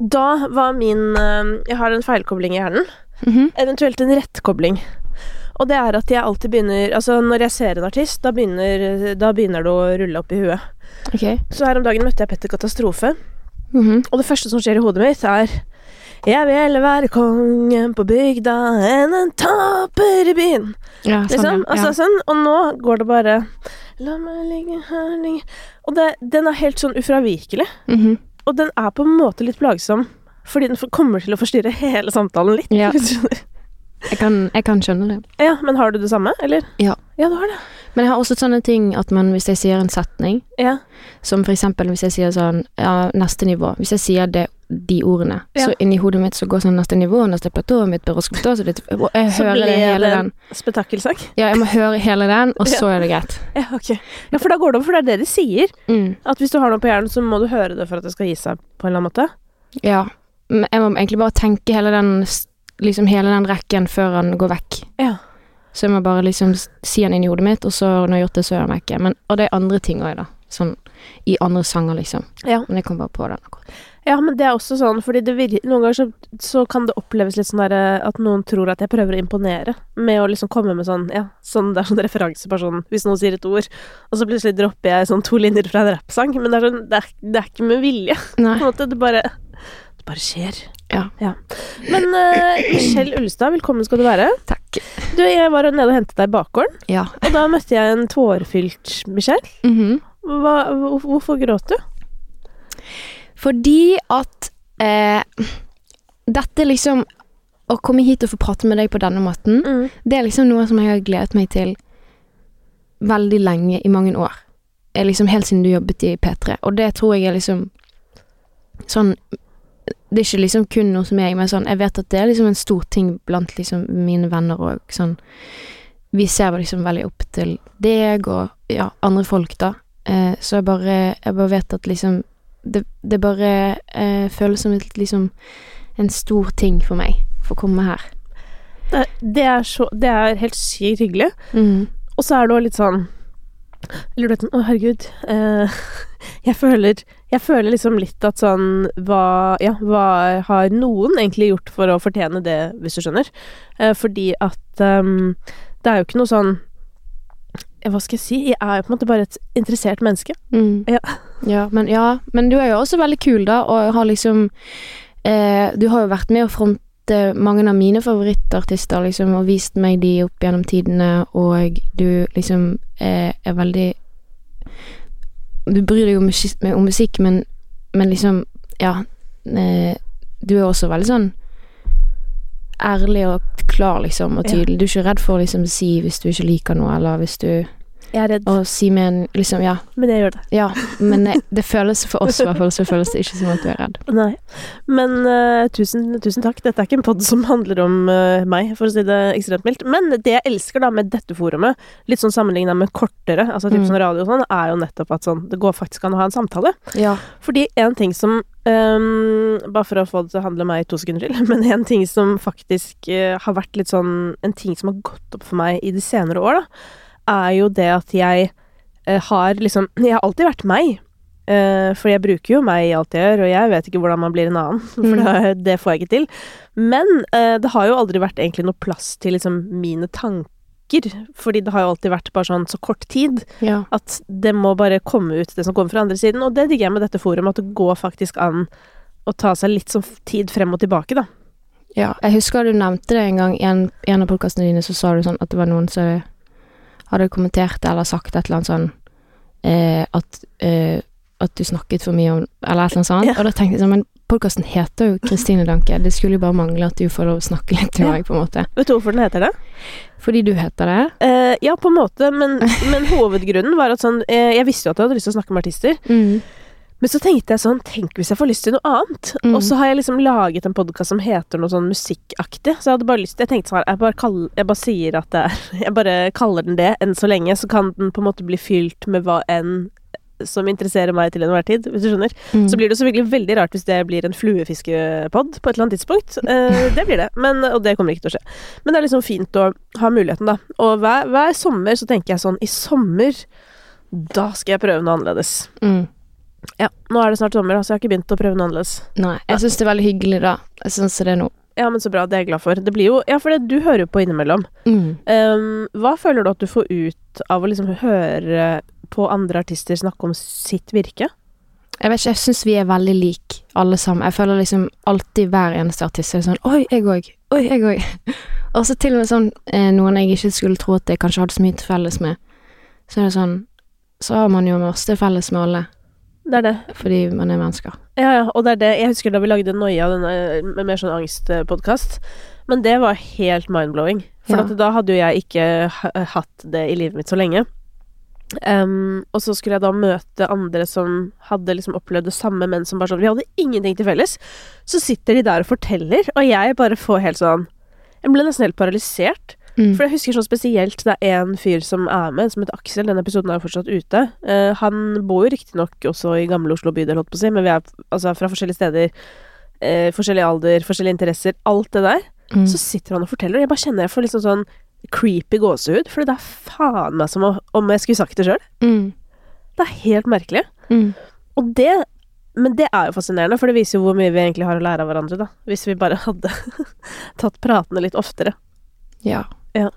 da var min eh, Jeg har en feilkobling i hjernen. Mhm. Eventuelt en rettkobling. Og det er at jeg alltid begynner Altså, når jeg ser en artist, da begynner, da begynner det å rulle opp i huet. Okay. Så her om dagen møtte jeg Petter Katastrofe, Mhm. og det første som skjer i hodet mitt, er Jeg vil være kongen på bygda enn en taper i byen. Ja, sånn, Liksom. ja. Altså sånn. Og nå går det bare La meg ligge her ligge Og det, den er helt sånn ufravikelig. Mhm. Og den er på en måte litt plagsom, fordi den kommer til å forstyrre hele samtalen litt. Ja. Jeg, kan, jeg kan skjønne det. ja, men har du det samme, eller? Ja. Ja, du har det. Men jeg har også sånne ting at man, hvis jeg sier en setning, Ja. som for eksempel hvis jeg sier sånn Ja, neste nivå. Hvis jeg sier det, de ordene, Ja. så inni hodet mitt så går sånn neste nivå, neste platå, mitt byroskuftå, så det og Jeg Så hører det hele en den. Spetakkelsak. Ja, jeg må høre hele den, og så er det greit. Ja, ok. Ja, for da går det over, for det er det de sier. Mm. At hvis du har noe på hjernen, så må du høre det for at det skal gi seg på en eller annen måte. Ja. Men jeg må egentlig bare tenke hele den Liksom hele den rekken før han går vekk. Ja. Så jeg må bare liksom si den inn i hodet mitt, og så når jeg har gjort det, så gjør jeg meg ikke. Men, og det er andre ting òg, da. Sånn i andre sanger, liksom. Ja. Men jeg kom bare på den akkurat. Ja, men det er også sånn, fordi det vir noen ganger så, så kan det oppleves litt sånn der at noen tror at jeg prøver å imponere med å liksom komme med sånn, ja, sånn, det er sånn referanseperson, hvis noen sier et ord, og så plutselig dropper jeg sånn to linjer fra en rappsang, men det er sånn, det er, det er ikke med vilje, Nei. på en måte, det bare, bare skjer. Ja. Men uh, Michelle Ullestad, velkommen skal du være. Takk. Du, jeg var nede og hentet deg i bakgården, Ja. og da møtte jeg en tårefylt Michelle. Mhm. Hva, hvorfor gråt du? Fordi at eh, dette liksom Å komme hit og få prate med deg på denne måten, Mm. det er liksom noe som jeg har gledet meg til veldig lenge, i mange år. Eh, Liksom helt siden du jobbet i P3. Og det tror jeg er liksom sånn Det er ikke liksom kun noe som jeg, men sånn Jeg vet at det er liksom en stor ting blant liksom mine venner og sånn Vi ser liksom veldig opp til deg og ja, andre folk, da. Eh, så jeg bare Jeg bare vet at liksom Det, det bare eh, føles som et, liksom en stor ting for meg for å komme her. Det, det, er så, det er helt sykt hyggelig. Mm. Og så er det òg litt sånn Eller du vet sånn Å, herregud. Eh, jeg føler Jeg føler liksom litt at sånn Hva Ja, hva har noen egentlig gjort for å fortjene det, hvis du skjønner? Eh, fordi at ehm, Det er jo ikke noe sånn Hva skal jeg si? Jeg er jo på en måte bare et interessert menneske. Mm. Ja. Ja, men, ja, men du er jo også veldig kul, da, og har liksom eh, Du har jo vært med å fronte mange av mine favorittartister, liksom, og vist meg de opp gjennom tidene, og du liksom er, er veldig Du bryr deg om, musikk, om musikk, men, men liksom Ja. Eh, du er også veldig sånn ærlig og klar, liksom, og Ja. tydelig. Du er ikke redd for å liksom si hvis du ikke liker noe, eller hvis du Jeg er redd, Og si med en liksom Ja, men jeg gjør det. ja, men det, det føles for oss i hvert fall, så føles det ikke som at du er redd. Nei. Men uh, tusen, tusen takk. Dette er ikke en pod som handler om uh, meg, for å si det ekstremt mildt. Men det jeg elsker da med dette forumet, litt sånn sammenligna med kortere, altså typ Mm. sånn radio og sånn, er jo nettopp at sånn Det går faktisk an å ha en samtale. Ja. Fordi en ting som Um, Bare for å få det til å handle meg i to sekunder til, men en ting som faktisk uh, har vært litt sånn En ting som har gått opp for meg i de senere år, da, er jo det at jeg eh, har liksom Jeg har alltid vært meg. Uh, for jeg bruker jo meg i alt jeg gjør, og jeg vet ikke hvordan man blir en annen. For Mm. det, det får jeg ikke til. Men eh, det har jo aldri vært egentlig noe plass til liksom mine tanker. Fordi det har jo alltid vært bare sånn så kort tid Ja. at det må bare komme ut det som kommer fra andre siden. Og det digger jeg med dette forumet, at det går faktisk an å ta seg litt sånn tid frem og tilbake, da. ja. Jeg husker du nevnte det en gang i en, en av podkastene dine, så sa du sånn at det var noen som hadde kommentert eller sagt et eller annet sånn eh, at eh, at du snakket for mye om Eller et eller annet sånt. Ja. Og da tenkte jeg sånn Men podkasten heter jo Kristine Danke. Det skulle jo bare mangle at du får lov å snakke litt til meg, på en måte. Vet du hvorfor den heter det? Fordi du heter det. Eh, ja, på en måte, men, men hovedgrunnen var at sånn eh, Jeg visste jo at jeg hadde lyst til å snakke med artister, Mm. Men så tenkte jeg sånn Tenk hvis jeg får lyst til noe annet? Mm. Og så har jeg liksom laget en podkast som heter noe sånn musikkaktig, så jeg hadde bare lyst Jeg tenkte sånn Jeg bare, kall, jeg bare sier at det er Jeg bare kaller den det enn så lenge, så kan den på en måte bli fylt med hva enn som interesserer meg til enhver tid, hvis du skjønner. Mm. Så blir det selvfølgelig veldig rart hvis det blir en fluefiskepod på et eller annet tidspunkt. Eh, det blir det, men, og det kommer ikke til å skje. Men det er liksom fint å ha muligheten, da. Og hver, hver sommer så tenker jeg sånn I sommer, da skal jeg prøve noe annerledes. Mm. Ja, nå er det snart sommer, altså jeg har ikke begynt å prøve noe annerledes. Nei, jeg syns det er veldig hyggelig, da. Jeg syns det er nå. Ja, men så bra, det er jeg glad for. Det blir jo Ja, for det, du hører jo på innimellom. Mm. Um, hva føler du at du får ut av å liksom høre på andre artister snakke om sitt virke? Jeg vet ikke, jeg syns vi er veldig like, alle sammen. Jeg føler liksom alltid hver eneste artist er sånn Oi, jeg òg. Oi, jeg òg. og så til og med sånn eh, noen jeg ikke skulle tro at jeg kanskje hadde så mye til felles med. Så er det sånn Så har man jo masse felles med alle, Det er det. fordi man er mennesker. Ja, ja, og det er det. Jeg husker da vi lagde Noia, denne med mer sånn angstpodkast. Men det var helt mind-blowing. For Ja. da hadde jo jeg ikke hatt det i livet mitt så lenge. Um, og så skulle jeg da møte andre som hadde liksom opplevd det samme, men som bare sånn Vi hadde ingenting til felles. Så sitter de der og forteller, og jeg bare får helt sånn Jeg ble nesten helt paralysert. Mm. For jeg husker sånn spesielt det er en fyr som er med, som heter Aksel. Den episoden er jo fortsatt ute. Uh, han bor jo riktignok også i gamle Oslo bydel, holdt på å si, men vi er altså fra forskjellige steder. Uh, forskjellig alder, forskjellige interesser. Alt det der. Mm. Så sitter han og forteller, og jeg bare kjenner jeg får liksom sånn creepy gåsehud. For det er faen meg som om jeg skulle sagt det sjøl. Mm. Det er helt merkelig. Mm. Og det Men det er jo fascinerende, for det viser jo hvor mye vi egentlig har å lære av hverandre, da. Hvis vi bare hadde tatt pratene litt oftere. Ja. Ja.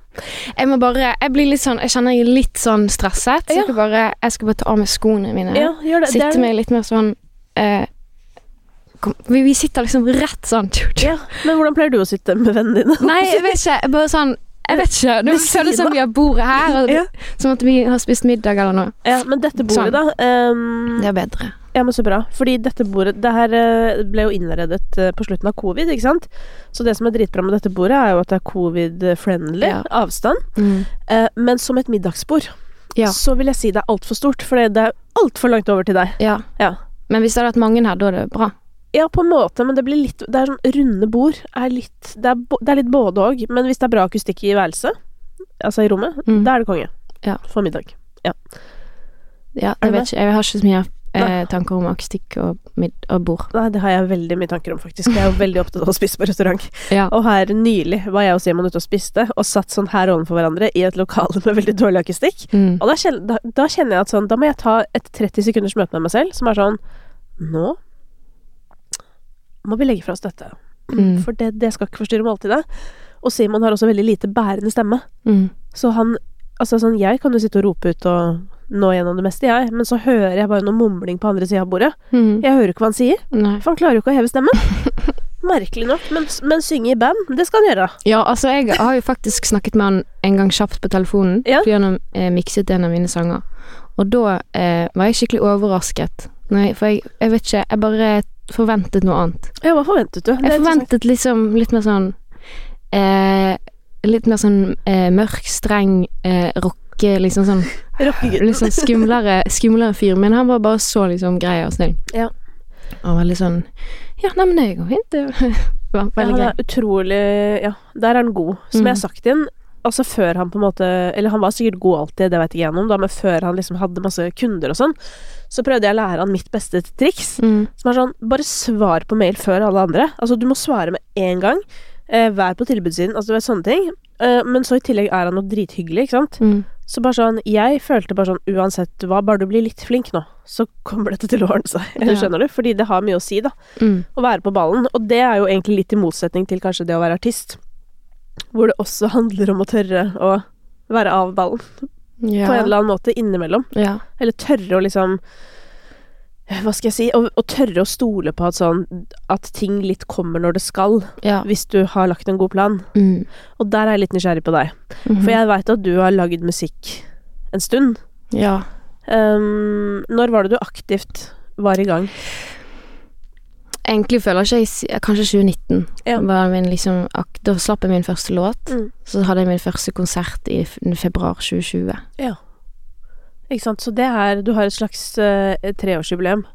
Jeg må bare Jeg blir litt sånn Jeg kjenner jeg er litt sånn stresset. Så jeg, skal bare, jeg skal bare ta av meg skoene mine. Ja, gjør det. det Sitte er, med litt mer sånn eh, kom, vi, vi sitter liksom rett sånn ja, men hvordan pleier du å sitte med vennene dine? Nei, jeg vet ikke. Jeg bare sånn Jeg vet ikke. Det det føles som vi har bordet her, og, Ja. som at vi har spist middag eller noe. Ja, men dette bordet, Sånn. da um, Det er bedre. Ja, men så bra. Fordi dette bordet Det her eh, ble jo innredet eh, på slutten av covid, ikke sant? Så det som er dritbra med dette bordet, er jo at det er covid-friendly Ja. avstand. Mm. Eh, men som et middagsbord, Ja. så vil jeg si det er altfor stort. For det er altfor langt over til deg. Ja. Ja. Men hvis det hadde vært mange her, da er det bra. Ja, på en måte, men det blir litt Det er sånn runde bord. Er litt, det, er, det er litt både òg. Men hvis det er bra akustikk i værelset, altså i rommet, Mm. da er det konge. Ja. For middag. Ja, Ja, jeg vet ikke. Jeg har ikke så mye eh, tanker om akustikk og, og bord. Nei, det har jeg veldig mye tanker om, faktisk. Jeg er jo veldig opptatt av å spise på restaurant. Ja. Og her nylig var jeg og Simon ute og spiste, og satt sånn her ovenfor hverandre i et lokale med veldig dårlig akustikk. Mm. Og da kjenner, da, da kjenner jeg at sånn Da må jeg ta et 30 sekunders møte med meg selv, som er sånn Nå må vi legge fra oss dette. Mm. For det, det skal ikke forstyrre måltidet. Og Simon har også veldig lite bærende stemme. Mm. Så han Altså sånn, jeg kan jo sitte og rope ut og nå gjennom det meste, jeg, men så hører jeg bare noe mumling på andre sida av bordet. Mm. Jeg hører ikke hva han sier, Nei. for han klarer jo ikke å heve stemmen. Merkelig nok, men, men synge i band, det skal han gjøre. Ja, altså, jeg har jo faktisk snakket med han en gang kjapt på telefonen, Ja. fordi han eh, mikset en av mine sanger. Og da eh, var jeg skikkelig overrasket. Nei, for jeg, jeg vet ikke, jeg bare forventet noe annet. Ja, hva forventet du? Jeg forventet liksom litt mer sånn eh, Litt mer sånn eh, mørk, streng, eh, rocke, liksom sånn. Litt sånn skumlere, skumlere fyr. Men han var bare så liksom grei og snill. Ja. Og veldig sånn Ja, nei, men det går fint, det. var Ja, veldig han grei. er utrolig Ja, der er han god. Som Mm. jeg har sagt inn, altså før han på en måte Eller han var sikkert god alltid, det vet ikke jeg noe om, da, men før han liksom hadde masse kunder og sånn, så prøvde jeg å lære han mitt beste triks. Mm. Som er sånn, bare svar på mail før alle andre. Altså, du må svare med en gang. Eh, vær på tilbudssiden, altså du vet sånne ting. Eh, men så i tillegg er han noe drithyggelig, ikke sant. Mm. Så bare sånn, jeg følte bare sånn, uansett hva, bare du blir litt flink nå, så kommer dette til å ordne seg. Eller Ja. skjønner du? Fordi det har mye å si, da. Mm. Å være på ballen. Og det er jo egentlig litt i motsetning til kanskje det å være artist. Hvor det også handler om å tørre å være av ballen. Ja. På en eller annen måte innimellom. ja. Eller tørre å liksom Hva skal jeg si? Å, å tørre å stole på at sånn At ting litt kommer når det skal, ja. hvis du har lagt en god plan. Mm. Og der er jeg litt nysgjerrig på deg. Mhm. For jeg veit at du har lagd musikk en stund. Ja. Um, når var det du aktivt var i gang? Egentlig føler ikke jeg ikke Kanskje 2019. Ja. Var min liksom, da slapp jeg min første låt. Mm. Så hadde jeg min første konsert i februar 2020. Ikke sant? Så det er Du har et slags uh, treårsjubileum.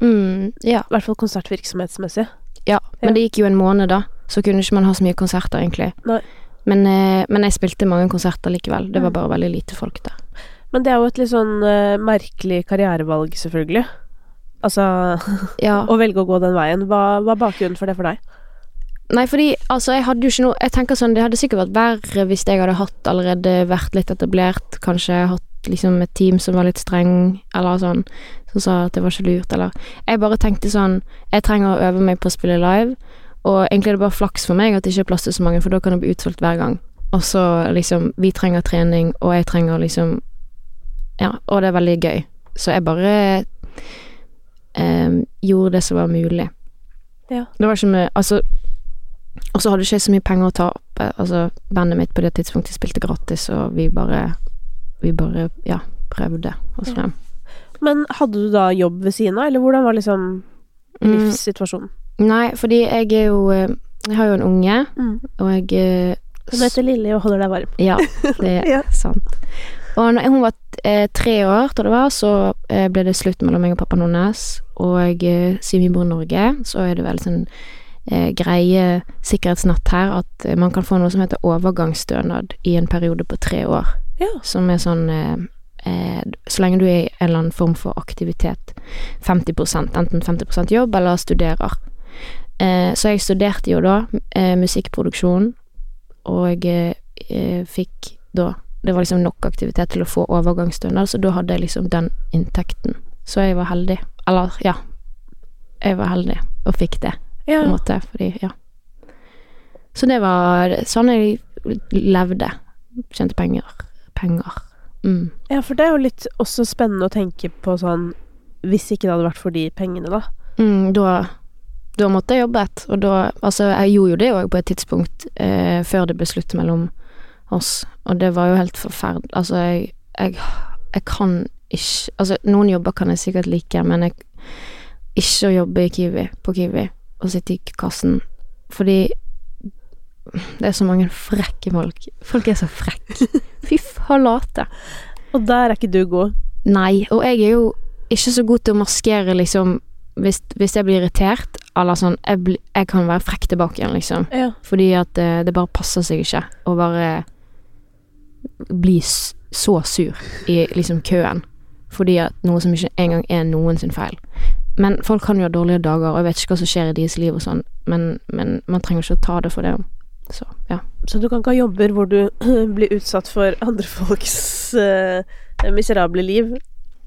Mm, ja. I hvert fall konsertvirksomhetsmessig. ja. Men Ja. det gikk jo en måned, da. Så kunne ikke man ha så mye konserter, egentlig. Men, uh, men jeg spilte mange konserter likevel. Det var Mm. bare veldig lite folk der. Men det er jo et litt sånn uh, merkelig karrierevalg, selvfølgelig. Altså Ja. Å velge å gå den veien. Hva er bakgrunnen for det for deg? Nei, fordi altså, jeg hadde jo ikke noe Jeg tenker sånn, det hadde sikkert vært verre hvis jeg hadde hatt allerede vært litt etablert, kanskje hatt liksom et team som var litt streng, eller sånn, som sa at det var ikke lurt, eller Jeg bare tenkte sånn Jeg trenger å øve meg på å spille live, og egentlig er det bare flaks for meg at det ikke er plass til så mange, for da kan det bli utsolgt hver gang. Og så liksom Vi trenger trening, og jeg trenger liksom Ja, og det er veldig gøy. Så jeg bare eh, gjorde det som var mulig. Ja. Det var ikke med Altså Og så hadde ikke så mye penger å ta opp. Altså, bandet mitt på det tidspunktet spilte gratis, og vi bare Vi bare, ja, prøvde oss Ja. Men hadde du da jobb ved siden av, eller hvordan var liksom Mm, livssituasjonen? nei, fordi jeg er jo eh, Jeg har jo en unge, Mm. og jeg eh, Hun heter Lilly og holder deg varm. Ja, det er Ja. sant. Og når hun var eh, tre år, tror det var, så ble det slutt mellom meg og pappaen hennes. Og siden vi bor i Norge, så er det vel sånn greie sikkerhetsnatt her at man kan få noe som heter overgangsstønad i en periode på tre år. Ja. Som er sånn eh, eh, Så lenge du er i en eller annen form for aktivitet. 50% enten 50% jobb eller studerer. Eh, så jeg studerte jo da eh, musikkproduksjon, og eh, fikk da Det var liksom nok aktivitet til å få overgangsstønad, så da hadde jeg liksom den inntekten. Så jeg var heldig. Eller, ja. Jeg var heldig og fikk det, på en måte, fordi Ja. Så det var sånn jeg levde. Tjente penger. Penger. Mm. ja, for det er jo litt også spennende å tenke på sånn Hvis ikke det hadde vært for de pengene, da. Mm, da da måtte jeg jobbet, og da Altså, jeg gjorde jo det òg på et tidspunkt eh, før det ble slutt mellom oss, og det var jo helt forferdelig Altså, jeg, jeg, jeg kan ikke Altså, noen jobber kan jeg sikkert like, men jeg ikke å jobbe i Kiwi, på Kiwi, og sitte i kassen, fordi det er så mange frekke folk. Folk er så frekke. Fy faen. Og der er ikke du god. Nei, og jeg er jo ikke så god til å maskere, liksom, hvis, hvis jeg blir irritert, eller sånn jeg, bli, jeg kan være frekk tilbake igjen, liksom. Ja. Fordi at det, det bare passer seg ikke å bare bli så sur i liksom køen. Fordi at noe som ikke engang er noen sin feil. Men folk kan jo ha dårlige dager, og jeg vet ikke hva som skjer i deres liv og sånn, men, men man trenger ikke å ta det for det. Så, ja. Så du kan ikke ha jobber hvor du blir utsatt for andre folks uh, miserable liv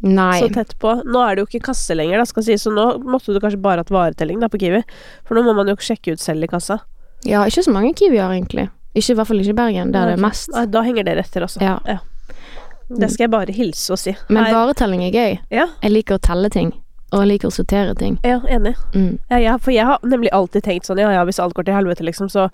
Nei. så tett på. Nå er det jo ikke kasse lenger, da, skal si. så nå måtte du kanskje bare hatt varetelling da på Kiwi. For nå må man jo sjekke ut selv i kassa. Ja, ikke så mange kiwier, egentlig. Ikke, I hvert fall ikke i Bergen, der det er Nei, mest. Nei, da henger dere etter, altså. Ja. Det skal jeg bare hilse og si. Men varetelling er gøy. Ja, Jeg liker å telle ting, og jeg liker å sortere ting. ja, enig. Mm. Ja, ja, for jeg har nemlig alltid tenkt sånn, ja ja, hvis alt går til helvete, liksom, så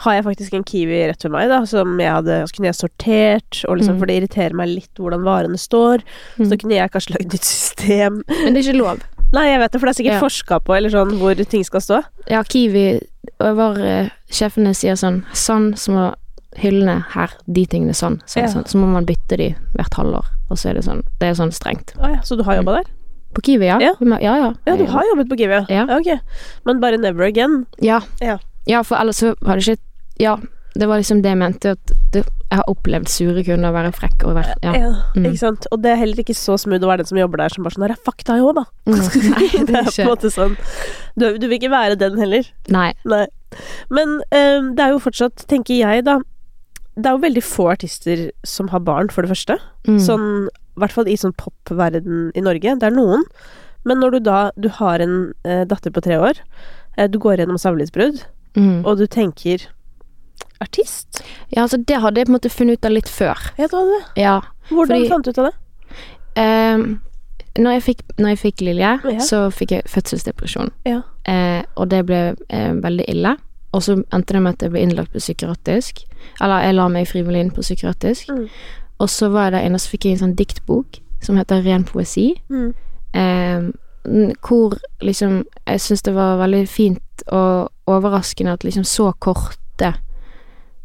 har jeg faktisk en Kiwi rett ved meg, da, som jeg hadde Så kunne jeg sortert, og liksom, Mm. for det irriterer meg litt hvordan varene står. Mm. Så kunne jeg kanskje lagd et system Men det er ikke lov. Nei, jeg vet det, for det er sikkert Ja. forska på, eller sånn, hvor ting skal stå. Ja, Kiwi og var, eh, Sjefene sier sånn Sånn så må hyllene her, de tingene sånn. Så, Ja. sånn. så må man bytte de hvert halvår. Og så er det sånn Det er sånn strengt. Å ja, så du har jobba der? På Kiwi, ja. Ja. Ja, ja. Ja, du har jobbet på Kiwi, ja. Ok. Men bare never again. Ja. Ja. ja, for ellers så har det ikke Ja, det var liksom det jeg mente. At det, jeg har opplevd sure kunder være frekke og være Ja. Mm. Ikke sant. Og det er heller ikke så smooth å være den som jobber der, som bare sånn Her er fakta jo, da. Mm. Nei, det det er på en måte sånn Du, du vil ikke være den heller. Nei. Nei. Men um, det er jo fortsatt, tenker jeg, da Det er jo veldig få artister som har barn, for det første. Mm. Sånn, I hvert fall i sånn popverden i Norge. Det er noen. Men når du da Du har en eh, datter på tre år, eh, du går gjennom samlivsbrudd, Mm. og du tenker Artist? Ja, altså det hadde jeg på en måte funnet ut av litt før. Ja, du hadde det. Ja. Hvordan Fordi- fant du ut av det? Eh, når, jeg fikk, når jeg fikk Lilje, Ja. så fikk jeg fødselsdepresjon. Ja. Eh, og det ble eh, veldig ille. Og så endte det med at jeg ble innlagt på psykiatrisk. Eller jeg la meg frivillig inn på psykiatrisk. Mm. Og så var der inne, og så fikk jeg en sånn diktbok som heter Ren poesi. Mm. Eh, hvor liksom Jeg syns det var veldig fint og overraskende at liksom så korte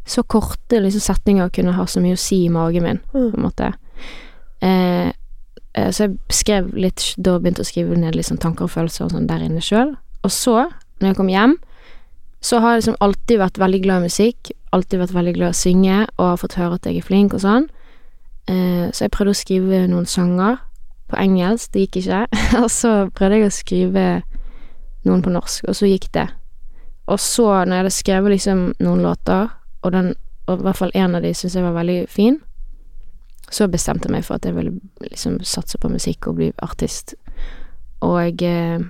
Så korte liksom setninger kunne ha så mye å si i magen min, Mm. på en måte. Eh, eh, så jeg skrev litt Da begynte jeg å skrive ned sånn tanker og følelser og sånn der inne sjøl. Og så, når jeg kom hjem, så har jeg liksom alltid vært veldig glad i musikk. Alltid vært veldig glad i å synge, og har fått høre at jeg er flink og sånn. Eh, så jeg prøvde å skrive noen sanger på engelsk, det gikk ikke. og så prøvde jeg å skrive noen på norsk, og så gikk det. Og så, når jeg hadde skrevet liksom noen låter, og, den, og i hvert fall en av de syntes jeg var veldig fin, så bestemte jeg meg for at jeg ville liksom satse på musikk og bli artist. Og eh,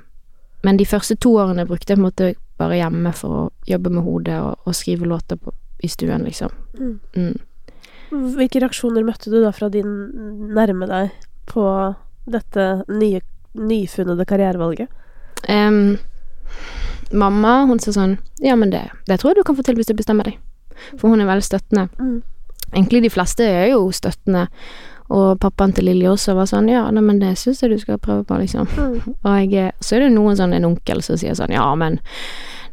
Men de første to årene brukte jeg på en måte bare hjemme for å jobbe med hodet og, og skrive låter på, i stuen, liksom. Mm. Hvilke reaksjoner møtte du da fra din nærme deg på dette nye, nyfunnede karrierevalget? Um, mamma, hun sa sånn Ja, men det, det tror jeg du kan få til hvis du bestemmer deg. For hun er veldig støttende. Mm. Egentlig de fleste er jo støttende. Og pappaen til Lilje også var sånn Ja, nei, men det syns jeg du skal prøve på, liksom. Mm. Og jeg, så er det noen sånn en onkel som sier sånn Ja, men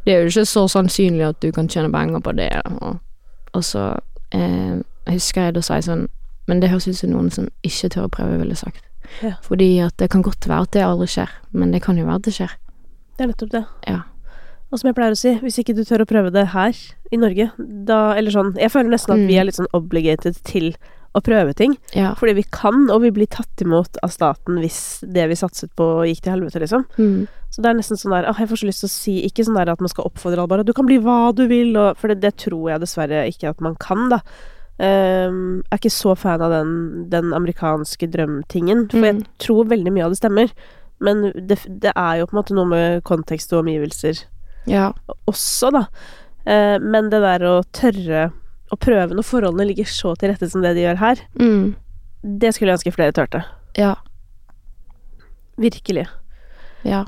det er jo ikke så sannsynlig at du kan tjene penger på det. Og, og så eh, husker jeg da sa jeg sånn Men det høres ut som noen som ikke tør å prøve, ville sagt. Ja. Fordi at det kan godt være at det aldri skjer, men det kan jo være at det skjer. Det er nettopp det. Ja. Og som jeg pleier å si, hvis ikke du tør å prøve det her i Norge, da Eller sånn Jeg føler nesten at Mm. vi er litt sånn obligated til å prøve ting. Ja. Fordi vi kan, og vi blir tatt imot av staten hvis det vi satset på gikk til helvete, liksom. Mm. Så det er nesten sånn der ah, Jeg får så lyst til å si Ikke sånn der at man skal oppfordre alle bare Du kan bli hva du vil, og For det, det tror jeg dessverre ikke at man kan, da. Ehm, jeg er ikke så fan av den, den amerikanske drømtingen, for jeg Mm. tror veldig mye av det stemmer. Men det, det er jo på en måte noe med kontekst og omgivelser ja. også, da. Uh, men det der å tørre å prøve når forholdene ligger så til rette som det de gjør her, Mm. det skulle jeg ønske flere turte. Ja. Virkelig. Ja.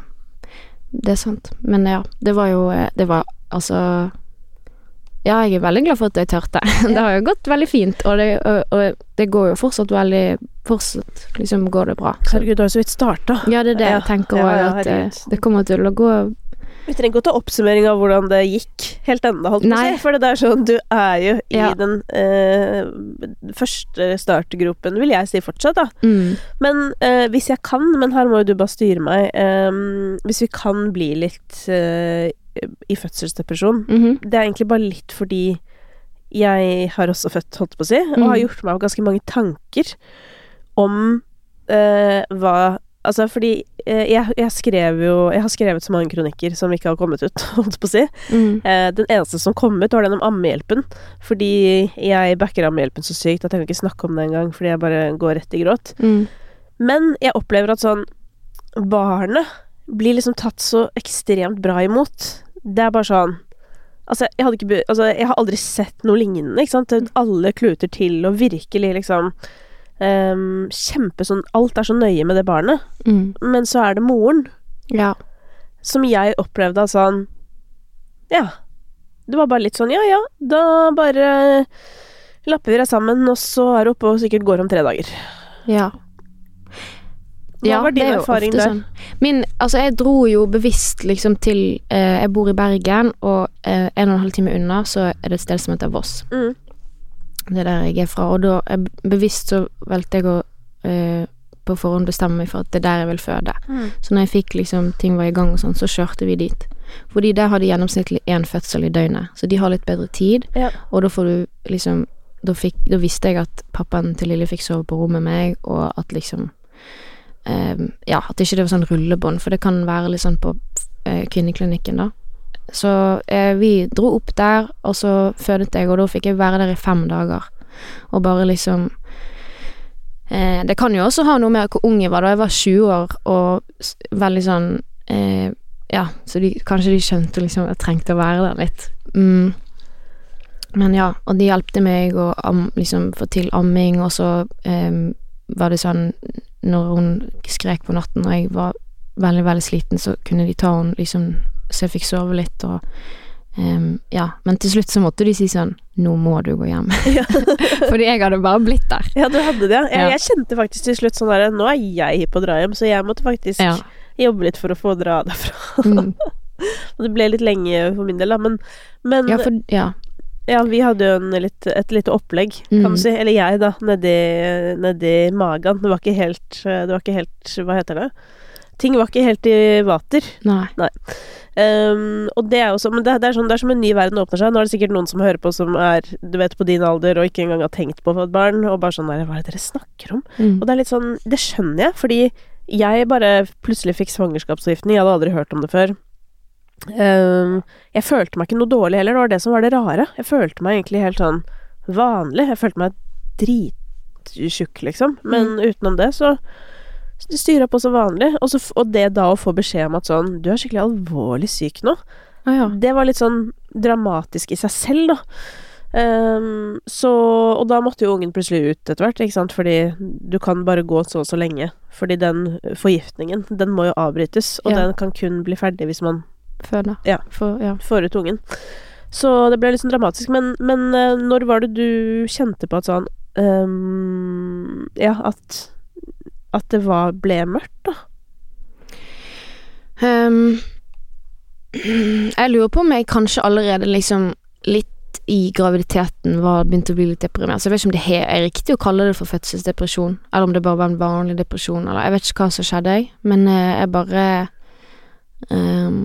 Det er sant. Men ja, det var jo eh, Det var altså Ja, jeg er veldig glad for at jeg tørte. Det har jo gått veldig fint, og det, og, og det går jo fortsatt veldig Fortsatt liksom går det bra. Så, Herregud, du har jo så vidt starta. ja, det er det Ja, jeg tenker òg, ja, at eh, det kommer til å gå Vi trenger ikke å ta oppsummering av hvordan det gikk helt ennå, holdt på å. For det er sånn, du er jo i Ja. den eh, første startgropen, vil jeg si fortsatt, da. mm, Men eh, hvis jeg kan, men her må jo du bare styre meg eh, Hvis vi kan bli litt eh, i fødselsdepresjon mhm, Det er egentlig bare litt fordi jeg har også født, holdt på å si, og Mm. har gjort meg ganske mange tanker om eh, hva Altså, fordi eh, jeg, jeg skrev jo Jeg har skrevet så mange kronikker som ikke har kommet ut, holdt på å si. mm, Eh, den eneste som kom ut, var den om ammehjelpen. Fordi jeg backer ammehjelpen så sykt at jeg kan ikke snakke om det engang, fordi jeg bare går rett i gråt. mm, Men jeg opplever at sånn Barnet blir liksom tatt så ekstremt bra imot. Det er bare sånn Altså, jeg hadde ikke Altså, jeg har aldri sett noe lignende, ikke sant. Alle kluter til, og virkelig liksom um, Kjempe sånn Alt er så nøye med det barnet. mm, Men så er det moren, ja. som jeg opplevde av sånn Ja. Det var bare litt sånn Ja, ja, da bare lapper vi deg sammen, og så er du oppe og sikkert går om tre dager. Ja. Hva var din er erfaring der? Sånn. Min, altså jeg dro jo bevisst liksom til eh, Jeg bor i Bergen, og eh, en og en halv time unna så er det et sted som heter Voss. Mm. Det er der jeg er fra, og da er bevisst så valgte jeg å eh, på forhånd bestemme meg for at det er der jeg vil føde. Mm. Så når jeg fikk liksom ting var i gang og sånn, så kjørte vi dit. Fordi der har de gjennomsnittlig én fødsel i døgnet, så de har litt bedre tid, Ja. og da får du liksom da, fikk, da visste jeg at pappaen til Lille fikk sove på rommet med meg, og at liksom eh, Ja, at ikke det var sånn rullebånd, for det kan være litt sånn på eh, kvinneklinikken, da. Så eh, vi dro opp der, og så fødet jeg, og da fikk jeg være der i fem dager. Og bare liksom eh, Det kan jo også ha noe med hvor ung jeg var da. Jeg var 20 år og veldig sånn eh, Ja, så de, kanskje de skjønte liksom at jeg trengte å være der litt. Mm. Men ja, og de hjelpte meg å liksom få til amming, og så eh, var det sånn Når hun skrek på natten og jeg var veldig, veldig sliten, så kunne de ta henne liksom så jeg fikk sove litt og um, Ja. Men til slutt så måtte de si sånn Nå må du gå hjem. Ja. Fordi jeg hadde bare blitt der. Ja, du hadde det. Jeg, Ja. jeg kjente faktisk til slutt sånn der Nå er jeg hypp på å dra hjem, så jeg måtte faktisk Ja. jobbe litt for å få dra derfra. Mm. Det ble litt lenge for min del, da, men, men ja, for Ja. Vi hadde jo en litt, et lite opplegg, kan Mm. du si. Eller jeg, da, nedi, nedi magen. Det var ikke helt Det var ikke helt Hva heter det? Ting var ikke helt i vater. Nei. Ehm, og det er jo sånn, det, det, er sånn, det er som en ny verden åpner seg. Nå er det sikkert noen som hører på som er du vet, på din alder og ikke engang har tenkt på å få et barn, og bare sånn der Hva er det dere snakker om? Mm. Og det er litt sånn Det skjønner jeg, fordi jeg bare plutselig fikk svangerskapsforgiftning. Jeg hadde aldri hørt om det før. Ehm, jeg følte meg ikke noe dårlig heller, det var det som var det rare. Jeg følte meg egentlig helt sånn vanlig. Jeg følte meg drittjukk, liksom. Men utenom det, så styra på som vanlig. Og, så, og det da å få beskjed om at sånn Du er skikkelig alvorlig syk nå. Ah, ja. Det var litt sånn dramatisk i seg selv, da. Um, så Og da måtte jo ungen plutselig ut etter hvert, ikke sant, fordi du kan bare gå så og så lenge. Fordi den forgiftningen, den må jo avbrytes, og Ja. den kan kun bli ferdig hvis man Føder. Ja. For, ja. får ut ungen. Så det ble litt sånn dramatisk. Men, men eh, når var det du kjente på at sånn um, Ja, at At det var, ble mørkt, da? Um, jeg lurer på om jeg kanskje allerede liksom litt i graviditeten var begynt å bli litt deprimert. Så jeg vet ikke om det er riktig å kalle det for fødselsdepresjon, eller om det bare var en vanlig depresjon, eller jeg vet ikke hva som skjedde, jeg. Men eh, jeg bare ehm,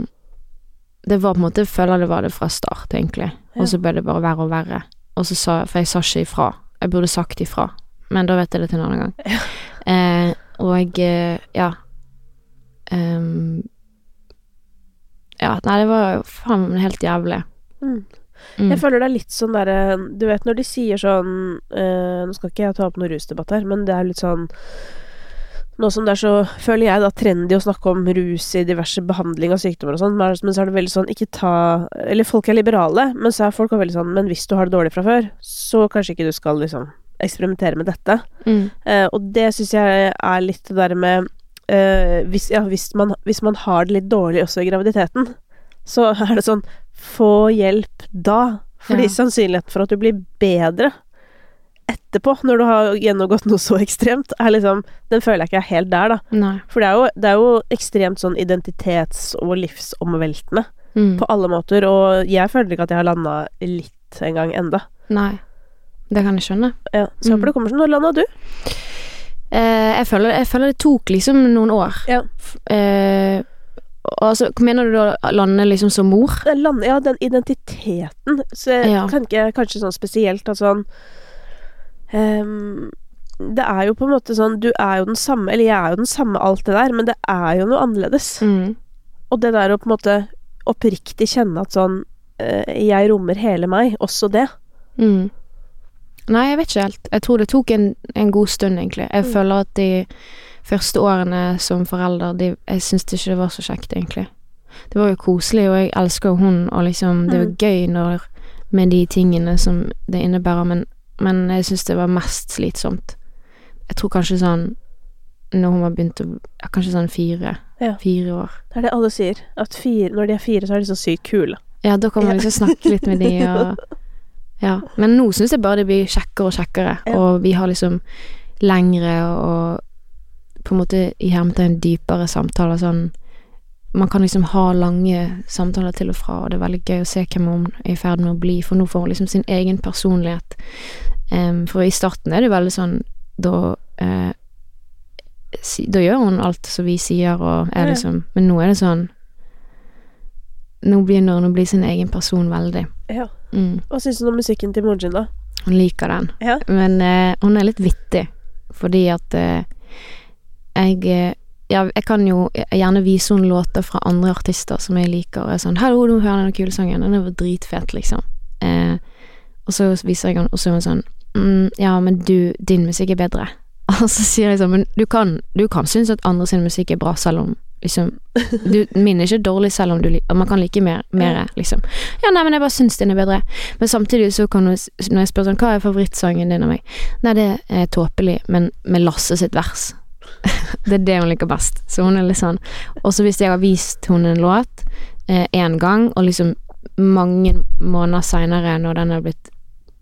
Det var på en måte Jeg føler det var det fra start, egentlig. Og så ble det bare verre og verre. Og så sa For jeg sa ikke ifra. Jeg burde sagt ifra, men da vet jeg det til en annen gang. Eh, og eh, ja. Um, ja, nei, det var faen helt jævlig. Mm. Mm. Jeg føler det er litt sånn derre Du vet når de sier sånn eh, Nå skal ikke jeg ta opp noen rusdebatt her, men det er litt sånn Nå som det er så, føler jeg, da trendy å snakke om rus i diverse behandling av sykdommer og sånn, men så er det veldig sånn ikke ta Eller folk er liberale, men så er folk også veldig sånn Men hvis du har det dårlig fra før, så kanskje ikke du skal liksom eksperimentere med dette. Mm. Eh, og det syns jeg er litt det der med eh, hvis, ja, hvis, man, hvis man har det litt dårlig også i graviditeten, så er det sånn Få hjelp da. Fordi Ja. sannsynligheten for at du blir bedre etterpå, når du har gjennomgått noe så ekstremt, er liksom Den føler jeg ikke er helt der, da. Nei. For det er jo, det er jo ekstremt sånn identitets- og livsomveltende Mm. på alle måter, og jeg føler ikke at jeg har landa litt engang enda. Nei. Det kan jeg skjønne. Ja, så jeg Mm. håper det kommer sånn. Når landa du? Eh, jeg, føler, jeg føler det tok liksom noen år. Ja. Eh, altså, mener du da lande liksom som mor? Ja, den identiteten. Så jeg Ja. ikke kanskje sånn spesielt at sånn ehm, Det er jo på en måte sånn Du er jo den samme, eller jeg er jo den samme, alt det der, men det er jo noe annerledes. Mm. Og det der å på en måte oppriktig kjenne at sånn uh, Jeg rommer hele meg, også det. Mm. Nei, jeg vet ikke helt. Jeg tror det tok en, en god stund, egentlig. Jeg Mm. føler at de første årene som forelder, de, jeg det ikke det var så kjekt, egentlig. Det var jo koselig, og jeg elsker hun, og liksom Det jo Mm. gøy når, med de tingene som det innebærer, men, men jeg syns det var mest slitsomt. Jeg tror kanskje sånn Når hun var begynt å ja, Kanskje sånn fire. Ja. Fire år. Det er det alle sier. At fire, når de er fire, så er de så sykt kule. Ja, da kan man liksom snakke litt med de og Ja. Men nå syns jeg bare det blir kjekkere og kjekkere, Ja. og vi har liksom lengre og på en måte i hermetegn dypere samtaler sånn Man kan liksom ha lange samtaler til og fra, og det er veldig gøy å se hvem hun er i ferd med å bli, for nå får hun liksom sin egen personlighet. Um, for i starten er det veldig sånn Da uh, si, Da gjør hun alt som vi sier, og er liksom Men nå er det sånn Nå begynner hun å bli sin egen person veldig. Ja. Mm. Hva syns du om musikken til moren sin, da? Hun liker den. Ja. Men uh, hun er litt vittig, fordi at uh, jeg ja, jeg kan jo gjerne vise henne låter fra andre artister som jeg liker, og er sånn 'Hallo, du hører høre denne kule sangen. Den er dritfet', liksom. Eh, og så viser jeg henne, og så er hun sånn mm, 'Ja, men du, din musikk er bedre'. Og så sier jeg sånn 'Men du kan, du kan synes at andre sin musikk er bra, selv om liksom du, Min er ikke dårlig, selv om du liker Man kan like mer, mer liksom. Ja, nei, men jeg bare syns din er bedre. Men samtidig så kan hun, når jeg spør sånn, hva er favorittsangen din av meg? Nei, det er tåpelig, men med Lasse sitt vers. det er det hun liker best. Så hun er litt sånn. Og så hvis jeg har vist henne en låt én gang, og liksom mange måneder seinere, når den har blitt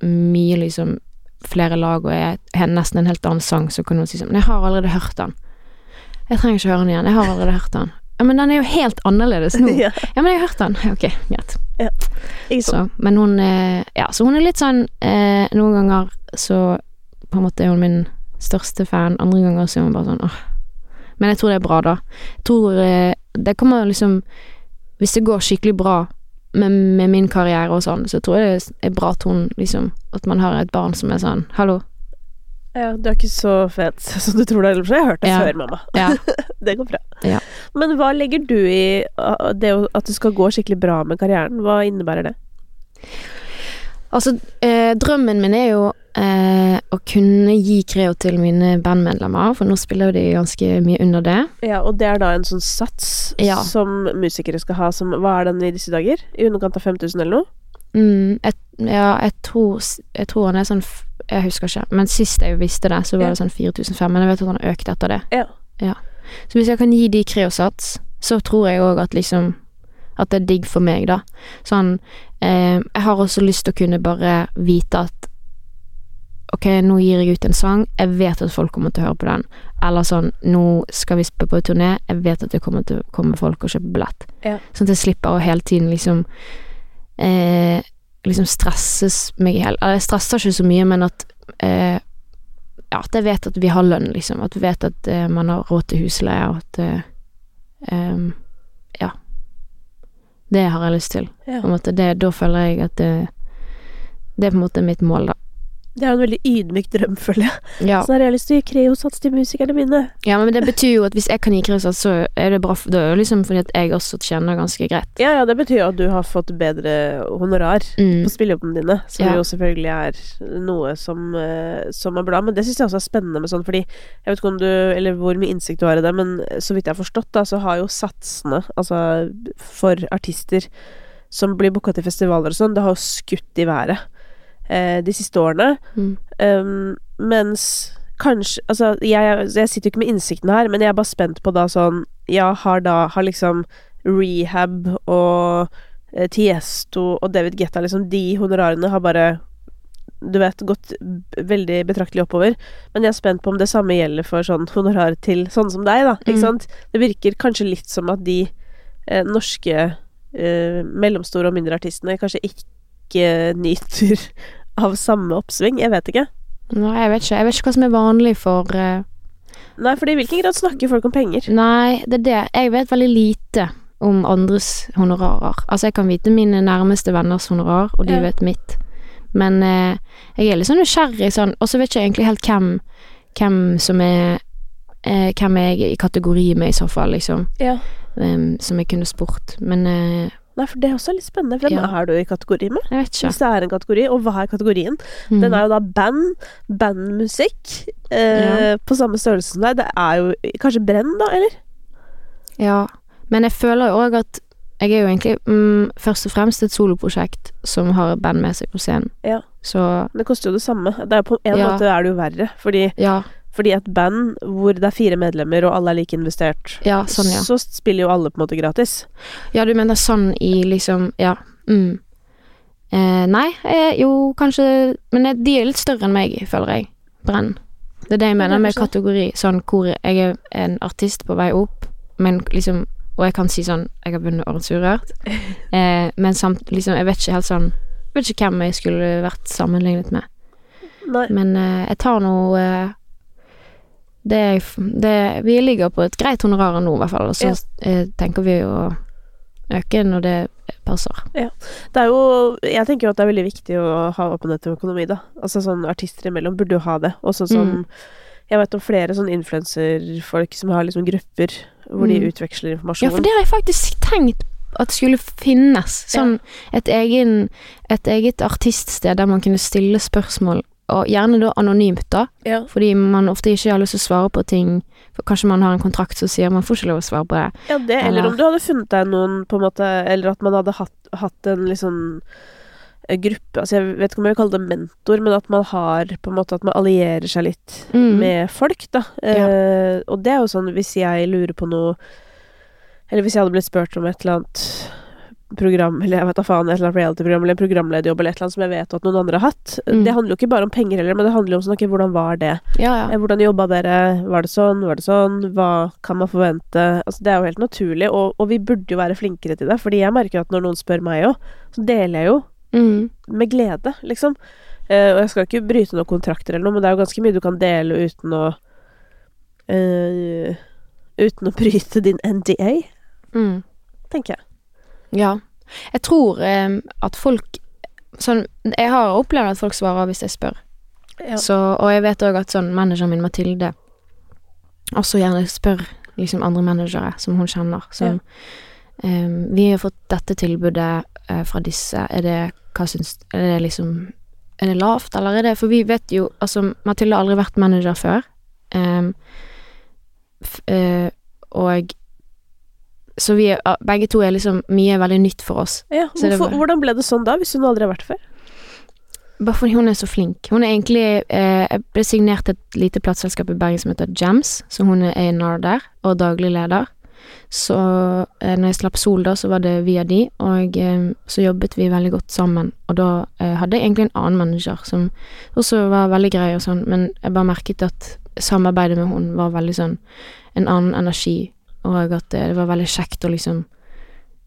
mye liksom flere lag og er nesten en helt annen sang, så kan hun si sånn Men jeg har allerede hørt den. Jeg trenger ikke høre den igjen. Jeg har allerede hørt den. Ja, men den er jo helt annerledes nå. ja. Ja, men jeg har hørt den. Ok, greit. Ja. Så, men hun eh, Ja, så hun er litt sånn eh, Noen ganger så på en måte er hun min største fan, andre ganger så er man bare sånn åh. Men jeg tror det er bra, da. Jeg tror eh, det kommer liksom Hvis det går skikkelig bra med, med min karriere og sånn, så tror jeg det er bra hun liksom At man har et barn som er sånn Hallo. Ja, du er ikke så fet som du tror du er. Jeg har hørt det Ja. før, mamma. Ja. Det går bra. Ja. Men hva legger du i det at det skal gå skikkelig bra med karrieren? Hva innebærer det? Altså, eh, drømmen min er jo å kunne gi Creo til mine bandmedlemmer, for nå spiller de ganske mye under det. Ja, og det er da en sånn sats Ja. som musikere skal ha som Hva er den i disse dager? I underkant av 5000 eller noe? Mm, et, ja, jeg tror, jeg tror han er sånn Jeg husker ikke, men sist jeg visste det, så var Ja. det sånn 4500, men jeg vet at han har økt etter det. Ja. ja. Så hvis jeg kan gi de Creosats, så tror jeg òg at liksom At det er digg for meg, da. Sånn eh, Jeg har også lyst til å kunne bare vite at Ok, nå gir jeg ut en sang, jeg vet at folk kommer til å høre på den. Eller sånn, nå skal vi spille på turné, jeg vet at det kommer til å komme folk og kjøpe billett. Ja. Sånn at jeg slipper å hele tiden liksom eh, Liksom stresses meg i hjel. Jeg stresser ikke så mye, men at eh, Ja, at jeg vet at vi har lønn, liksom. At vi vet at eh, man har råd til husleie, og at eh, em, Ja. Det har jeg lyst til. Ja. Måte, det, da føler jeg at det Det er på en måte mitt mål, da. Det er jo en veldig ydmyk drøm, føler jeg. Ja. Så har jeg lyst til å gi Creo-sats til musikerne mine. ja, men det betyr jo at hvis jeg kan gi kreosats, så er det bra for Det er jo liksom fordi at jeg også tjener ganske greit. Ja, ja, det betyr jo at du har fått bedre honorar Mm. på spillejobbene dine, som Ja. jo selvfølgelig er noe som, eh, som er bra. Men det syns jeg også er spennende med sånn, fordi jeg vet ikke om du Eller hvor mye innsikt du har i det, men så vidt jeg har forstått, da, så har jo satsene, altså for artister som blir booka til festivaler og sånn, det har jo skutt i været eh, de siste årene. Mm. Um, mens kanskje Altså, jeg, jeg sitter jo ikke med innsikten her, men jeg er bare spent på da sånn Ja, har da Har liksom Rehab og eh, Tiesto og David Guetta, liksom De honorarene har bare du vet, gått veldig betraktelig oppover. Men jeg er spent på om det samme gjelder for sånn honorar til sånne som deg, da. Ikke Mm. sant? Det virker kanskje litt som at de eh, norske eh, mellomstore og mindre artistene kanskje ikke nyter av samme oppsving. Jeg vet ikke. Nei, jeg vet ikke. Jeg vet ikke hva som er vanlig for uh... Nei, for i hvilken grad snakker folk om penger? Nei, det er det. Jeg vet veldig lite om andres honorarer. Altså, jeg kan vite mine nærmeste venners honorar, og de Ja. vet mitt. Men uh, jeg er litt sånn nysgjerrig sånn, og så vet ikke jeg egentlig helt hvem, hvem som er uh, Hvem er jeg i kategori med, i så fall, liksom. Ja. Um, som jeg kunne spurt. Men eh, Nei, for det er også litt spennende. Hvem Ja. er du i kategori med? jeg vet ikke. Hvis det er en kategori, og hva er kategorien? Mm. Den er jo da band, bandmusikk, eh, på samme størrelse som deg. Det er jo kanskje Brenn, da, eller? Ja, men jeg føler jo òg at jeg er jo egentlig mm, først og fremst et soloprosjekt som har band med seg på scenen. Ja. Så Det koster jo det samme. Det er på en Ja. måte er det jo verre, fordi, ja, fordi et band hvor det er fire medlemmer, og alle er like investert, ja, sånn, ja. så spiller jo alle på en måte gratis. Ja, du mener sånn i liksom Ja. Mm. Eh, nei, eh, jo, kanskje Men eh, de er litt større enn meg, føler jeg. Brenn. Det er det jeg er mener med kategori. Sånn hvor jeg er en artist på vei opp, men liksom Og jeg kan si sånn Jeg har vunnet Årets Urørt, eh, men samt liksom Jeg vet ikke helt sånn Jeg vet ikke hvem jeg skulle vært sammenlignet med. Nei. Men eh, jeg tar nå eh, det, det Vi ligger på et greit honorar nå, i hvert fall. Og så Ja. eh, tenker vi å øke når det passer. Det er jo Jeg tenker jo at det er veldig viktig å ha åpenhet om økonomi, da. Altså sånn artister imellom burde jo ha det. Også som Mm. Jeg vet om flere sånn influenserfolk som har liksom grupper hvor de utveksler informasjon. Ja, for det har jeg faktisk tenkt at skulle finnes. Sånn et, egen, et eget artiststed der man kunne stille spørsmål, og gjerne da anonymt, da. ja. Fordi man ofte ikke har lyst til å svare på ting. For kanskje man har en kontrakt som sier man får ikke lov å svare på det. ja, det, eller Eller- om du hadde funnet deg noen, på en måte Eller at man hadde hatt, hatt en liksom gruppe Altså jeg vet ikke om jeg vil kalle det mentor, men at man har på en måte At man allierer seg litt Mm. med folk, da. Eh, og det er jo sånn hvis jeg lurer på noe Eller hvis jeg hadde blitt spurt om et eller annet program, eller jeg vet da faen, et eller annet reality-program, eller programlederjobb, eller et eller annet som jeg vet at noen andre har hatt. Mm. Det handler jo ikke bare om penger heller, men det handler jo om sånn, okay, hvordan var det? Ja, Eh, ja. Hvordan jobba dere? Var det sånn? Var det sånn? Hva kan man forvente? Altså, det er jo helt naturlig, og, og vi burde jo være flinkere til det, fordi jeg merker at når noen spør meg òg, så deler jeg jo Mm. med glede, liksom. Uh, og jeg skal ikke bryte noen kontrakter eller noe, men det er jo ganske mye du kan dele uten å uh, Uten å bryte din NDA, Mm. tenker jeg. Ja. Jeg tror eh, at folk Sånn Jeg har opplevd at folk svarer hvis jeg spør. Ja. Så, og jeg vet òg at sånn manageren min, Mathilde, også gjerne spør liksom andre managere som hun kjenner. Som ehm, Vi har fått dette tilbudet uh, fra disse. Er det Hva syns Er det liksom Er det lavt, eller er det For vi vet jo Altså, Mathilde har aldri vært manager før. Um, f, uh, og Så vi er, begge to er liksom Mye er veldig nytt for oss. Ja, hvorfor, bare, Hvordan ble det sånn da, hvis hun aldri har vært før? Bare fordi hun er så flink. Hun er egentlig eh, Jeg ble signert til et lite plateselskap i Bergen som heter Jams, så hun er A&R der, og daglig leder. Så eh, når jeg slapp Sol, da, så var det via de, og eh, så jobbet vi veldig godt sammen. Og da eh, hadde jeg egentlig en annen manager som også var veldig grei og sånn, men jeg bare merket at samarbeidet med hun var veldig sånn en annen energi, og at det, det var veldig kjekt å liksom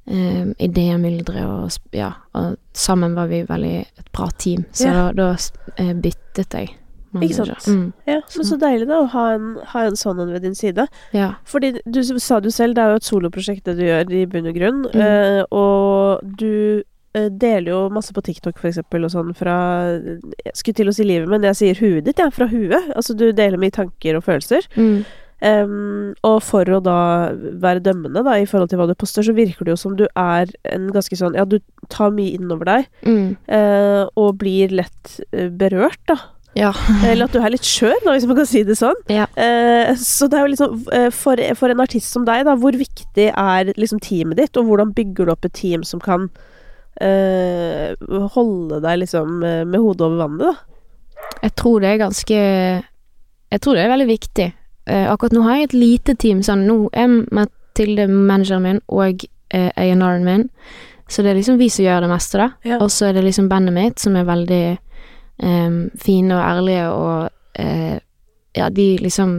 eh, idémyldre og ja, og sammen var vi veldig et bra team, så Ja. da, da eh, byttet jeg Ikke sant? Mm, Ja, men så deilig da å ha en, ha en sånn en ved din side. ja. Fordi du sa jo selv, det er jo et soloprosjekt det du gjør i bunn og grunn. Mm. eh, og du eh, deler jo masse på TikTok for eksempel og sånn fra Jeg skulle til å si livet, men jeg sier huet ditt, ja. Fra huet. Altså du deler mye tanker og følelser. Mm, Em, og for å da være dømmende da, i forhold til hva du poster, så virker det jo som du er en ganske sånn Ja, du tar mye innover deg, mm, uh, og blir lett eh, berørt, da. ja. Eller at du er litt skjør, da, hvis man kan si det sånn. Ja. Eh, så det er jo liksom for, for en artist som deg, da, hvor viktig er liksom teamet ditt, og hvordan bygger du opp et team som kan uh, holde deg liksom med hodet over vannet, da? Jeg tror det er ganske Jeg tror det er veldig viktig. Eh, akkurat nå har jeg et lite team. Sånn, nå er Mathilde manageren min og uh, A&R-en min, så det er liksom vi som gjør det meste, da. Ja. Og så er det liksom bandet mitt, som er veldig em, fine og ærlige, og eh, ja, de liksom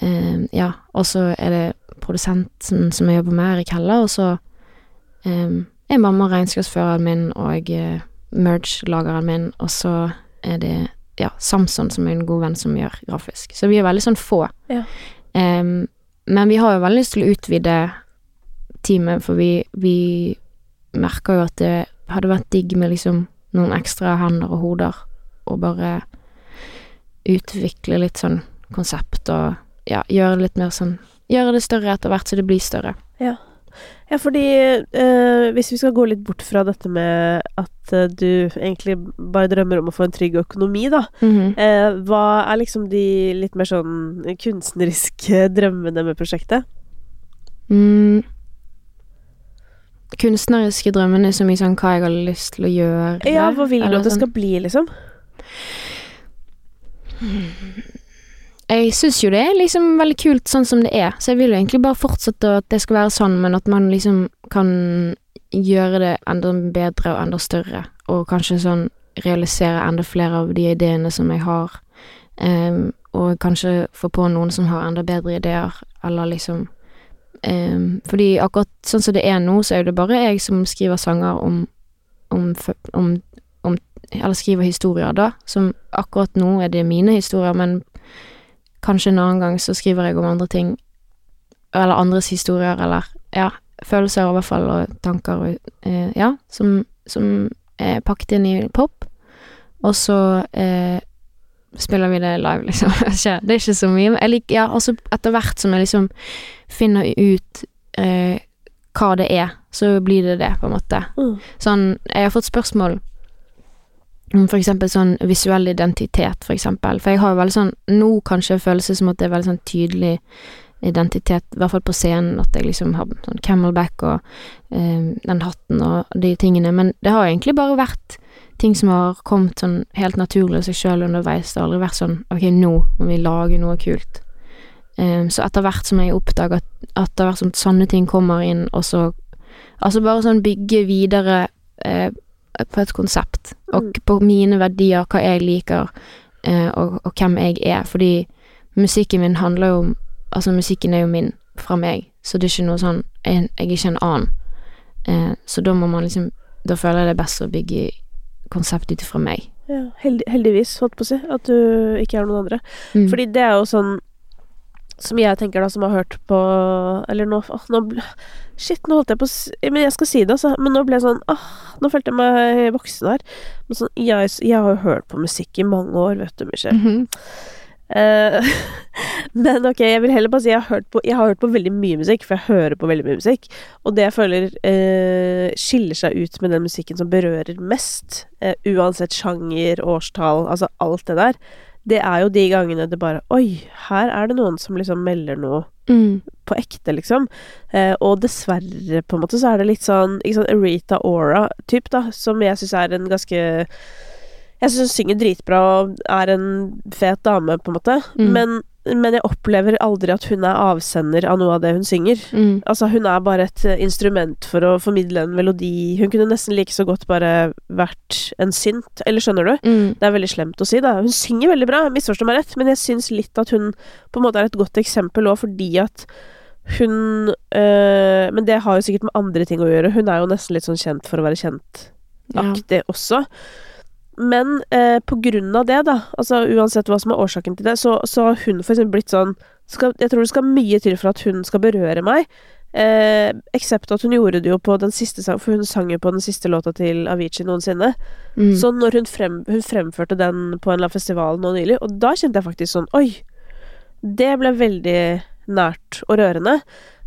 em, Ja, og så er det produsenten som jeg jobber med, Erik heller og så em, er mamma regnskapsføreren min og merge-lageren min, og så er det ja, Samson som er en god venn som gjør grafisk. Så vi er veldig sånn få. Ja. Um, men vi har jo veldig lyst til å utvide teamet, for vi, vi merker jo at det hadde vært digg med liksom noen ekstra hender og hoder, og bare utvikle litt sånn konsept og ja, gjøre litt mer sånn Gjøre det større etter hvert så det blir større. Ja, fordi eh, hvis vi skal gå litt bort fra dette med at eh, du egentlig bare drømmer om å få en trygg økonomi, da. Mhm. Eh, hva er liksom de litt mer sånn kunstneriske drømmene med prosjektet? Mm. Kunstneriske drømmene så mye sånn hva jeg har lyst til å gjøre. Ja, hva vil du at det sånn. skal bli, liksom? Jeg syns jo det er liksom veldig kult sånn som det er, så jeg vil jo egentlig bare fortsette at det skal være sånn, men at man liksom kan gjøre det enda bedre og enda større, og kanskje sånn realisere enda flere av de ideene som jeg har, um, og kanskje få på noen som har enda bedre ideer, eller liksom um, Fordi akkurat sånn som det er nå, så er det bare jeg som skriver sanger om om, om, om Eller skriver historier, da, som akkurat nå er det mine historier, men Kanskje en annen gang så skriver jeg om andre ting, eller andres historier, eller ja, følelser i hvert fall, og tanker og eh, ja, som, som er pakket inn i pop. Og så eh, spiller vi det live, liksom. Det er ikke så mye. men Jeg liker, ja, altså etter hvert som jeg liksom finner ut eh, hva det er, så blir det det, på en måte. Mm. Sånn, jeg har fått spørsmål for eksempel sånn visuell identitet, for eksempel. For jeg har jo veldig sånn Nå kanskje følelse som at det er veldig sånn tydelig identitet, i hvert fall på scenen, at jeg liksom har sånn camelback og eh, den hatten og de tingene, men det har egentlig bare vært ting som har kommet sånn helt naturlig av seg sjøl underveis. Det har aldri vært sånn ok, nå må vi lage noe kult. Eh, så etter hvert som jeg oppdager at, at det har vært sånn sånne ting kommer inn, og så Altså bare sånn bygge videre eh, på et konsept, og Mm. på mine verdier, hva jeg liker, eh, og, og hvem jeg er. Fordi musikken min handler jo om Altså, musikken er jo min fra meg, så det er ikke noe sånn Jeg, jeg er ikke en annen. Eh, så da må man liksom Da føler jeg det er best å bygge konsept ut ifra meg. Ja, heldig, heldigvis, holdt på å si, at du ikke er noen andre. Mm. Fordi det er jo sånn som jeg tenker da, som har hørt på Eller nå, åh, nå Shit, nå holdt jeg på å Men jeg skal si det, altså. Men nå ble jeg sånn Åh, nå følte jeg meg voksen her. Men sånn, jeg, jeg har jo hørt på musikk i mange år, vet du, Michelle. Mm -hmm. uh, men ok, jeg vil heller bare si jeg har, hørt på, jeg har hørt på veldig mye musikk, for jeg hører på veldig mye musikk. Og det jeg føler uh, skiller seg ut med den musikken som berører mest, uh, uansett sjanger, årstall, altså alt det der, det er jo de gangene det bare Oi, her er det noen som liksom melder noe Mm. på ekte, liksom. Eh, og dessverre, på en måte, så er det litt sånn ikke sånn Rita Ora-typ, da, som jeg syns er en ganske Jeg syns hun synger dritbra og er en fet dame, på en måte, Mm. men, men jeg opplever aldri at hun er avsender av noe av det hun synger. Mm. Altså, hun er bare et eh, instrument for å formidle en melodi. Hun kunne nesten like så godt bare vært en synt, eller skjønner du? Mm. Det er veldig slemt å si, da. Hun synger veldig bra, misforstå meg rett, men jeg syns litt at hun på en måte er et godt eksempel òg, fordi at hun øh, Men det har jo sikkert med andre ting å gjøre. Hun er jo nesten litt sånn kjent for å være kjent-aktig Ja. også. Men eh, på grunn av det, da, altså uansett hva som er årsaken til det, så, så har hun for eksempel blitt sånn skal, Jeg tror det skal mye til for at hun skal berøre meg. Eh, Eksept at hun gjorde det jo på den siste sang, for hun sang jo på den siste låta til Avicii noensinne. Mm. Så når hun, frem, hun fremførte den på en eller annen festival nå nylig, og da kjente jeg faktisk sånn Oi! Det ble veldig nært og rørende.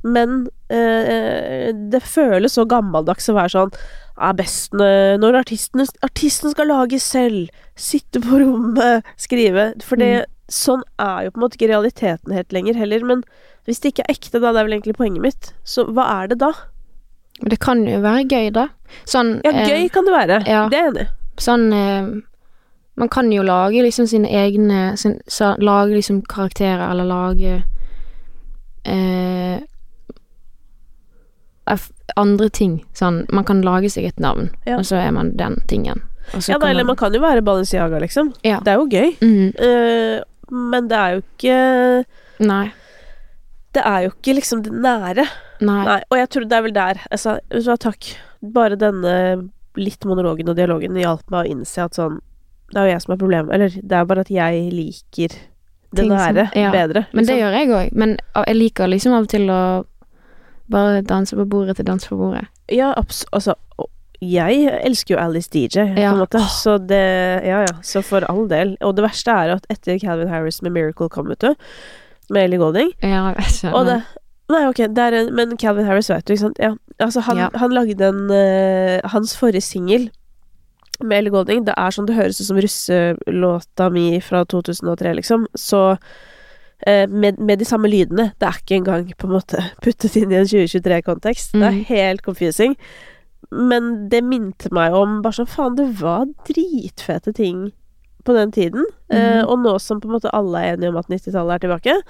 Men eh, det føles så gammeldags å være sånn er best når når artisten, artisten skal lage selv, sitte på rommet, skrive. For det, sånn er jo på en måte ikke realiteten helt lenger heller. Men hvis det ikke er ekte, da, det er vel egentlig poenget mitt, så hva er det da? Det kan jo være gøy, da. Sånn Ja, eh, gøy kan det være. ja. Det er jeg enig i. Sånn eh, Man kan jo lage liksom sine egne sin, så, Lage liksom karakterer, eller lage eh, andre ting. Sånn Man kan lage seg et navn, Ja. og så er man den tingen. Ja, da, eller man kan jo være Balenciaga, liksom. Ja. Det er jo gøy. Mm -hmm. uh, men det er jo ikke Nei. Det er jo ikke liksom det nære. Nei. Nei, og jeg tror det er vel der altså, så, takk. Bare denne litt monologen og dialogen hjalp meg å innse at sånn Det er jo jeg som er problemet. Eller det er bare at jeg liker det nære ja. bedre. Men det liksom. gjør jeg òg. Men jeg liker liksom av og til å bare danse på bordet til dans på bordet. Ja, altså jeg elsker jo Alice DJ, på en måte. Så det Ja, ja. Så for all del. Og det verste er at etter Calvin Harris med Miracle kom ut, du, med Ellie Golding Ja. Og det Nei, ok, en, men Calvin Harris vet du, ikke sant? Ja. Altså, han, Ja. han lagde en uh, Hans forrige singel med Ellie Golding, det er sånn det høres ut som russelåta mi fra 2003, liksom. Så eh, med, med de samme lydene. Det er ikke engang på en måte puttet inn i en 2023-kontekst. Det er Mhm. helt confusing. Men det minte meg om bare sånn Faen, det var dritfete ting på den tiden. Eh, Mhm. og nå som på en måte alle er enige om at 90-tallet er tilbake,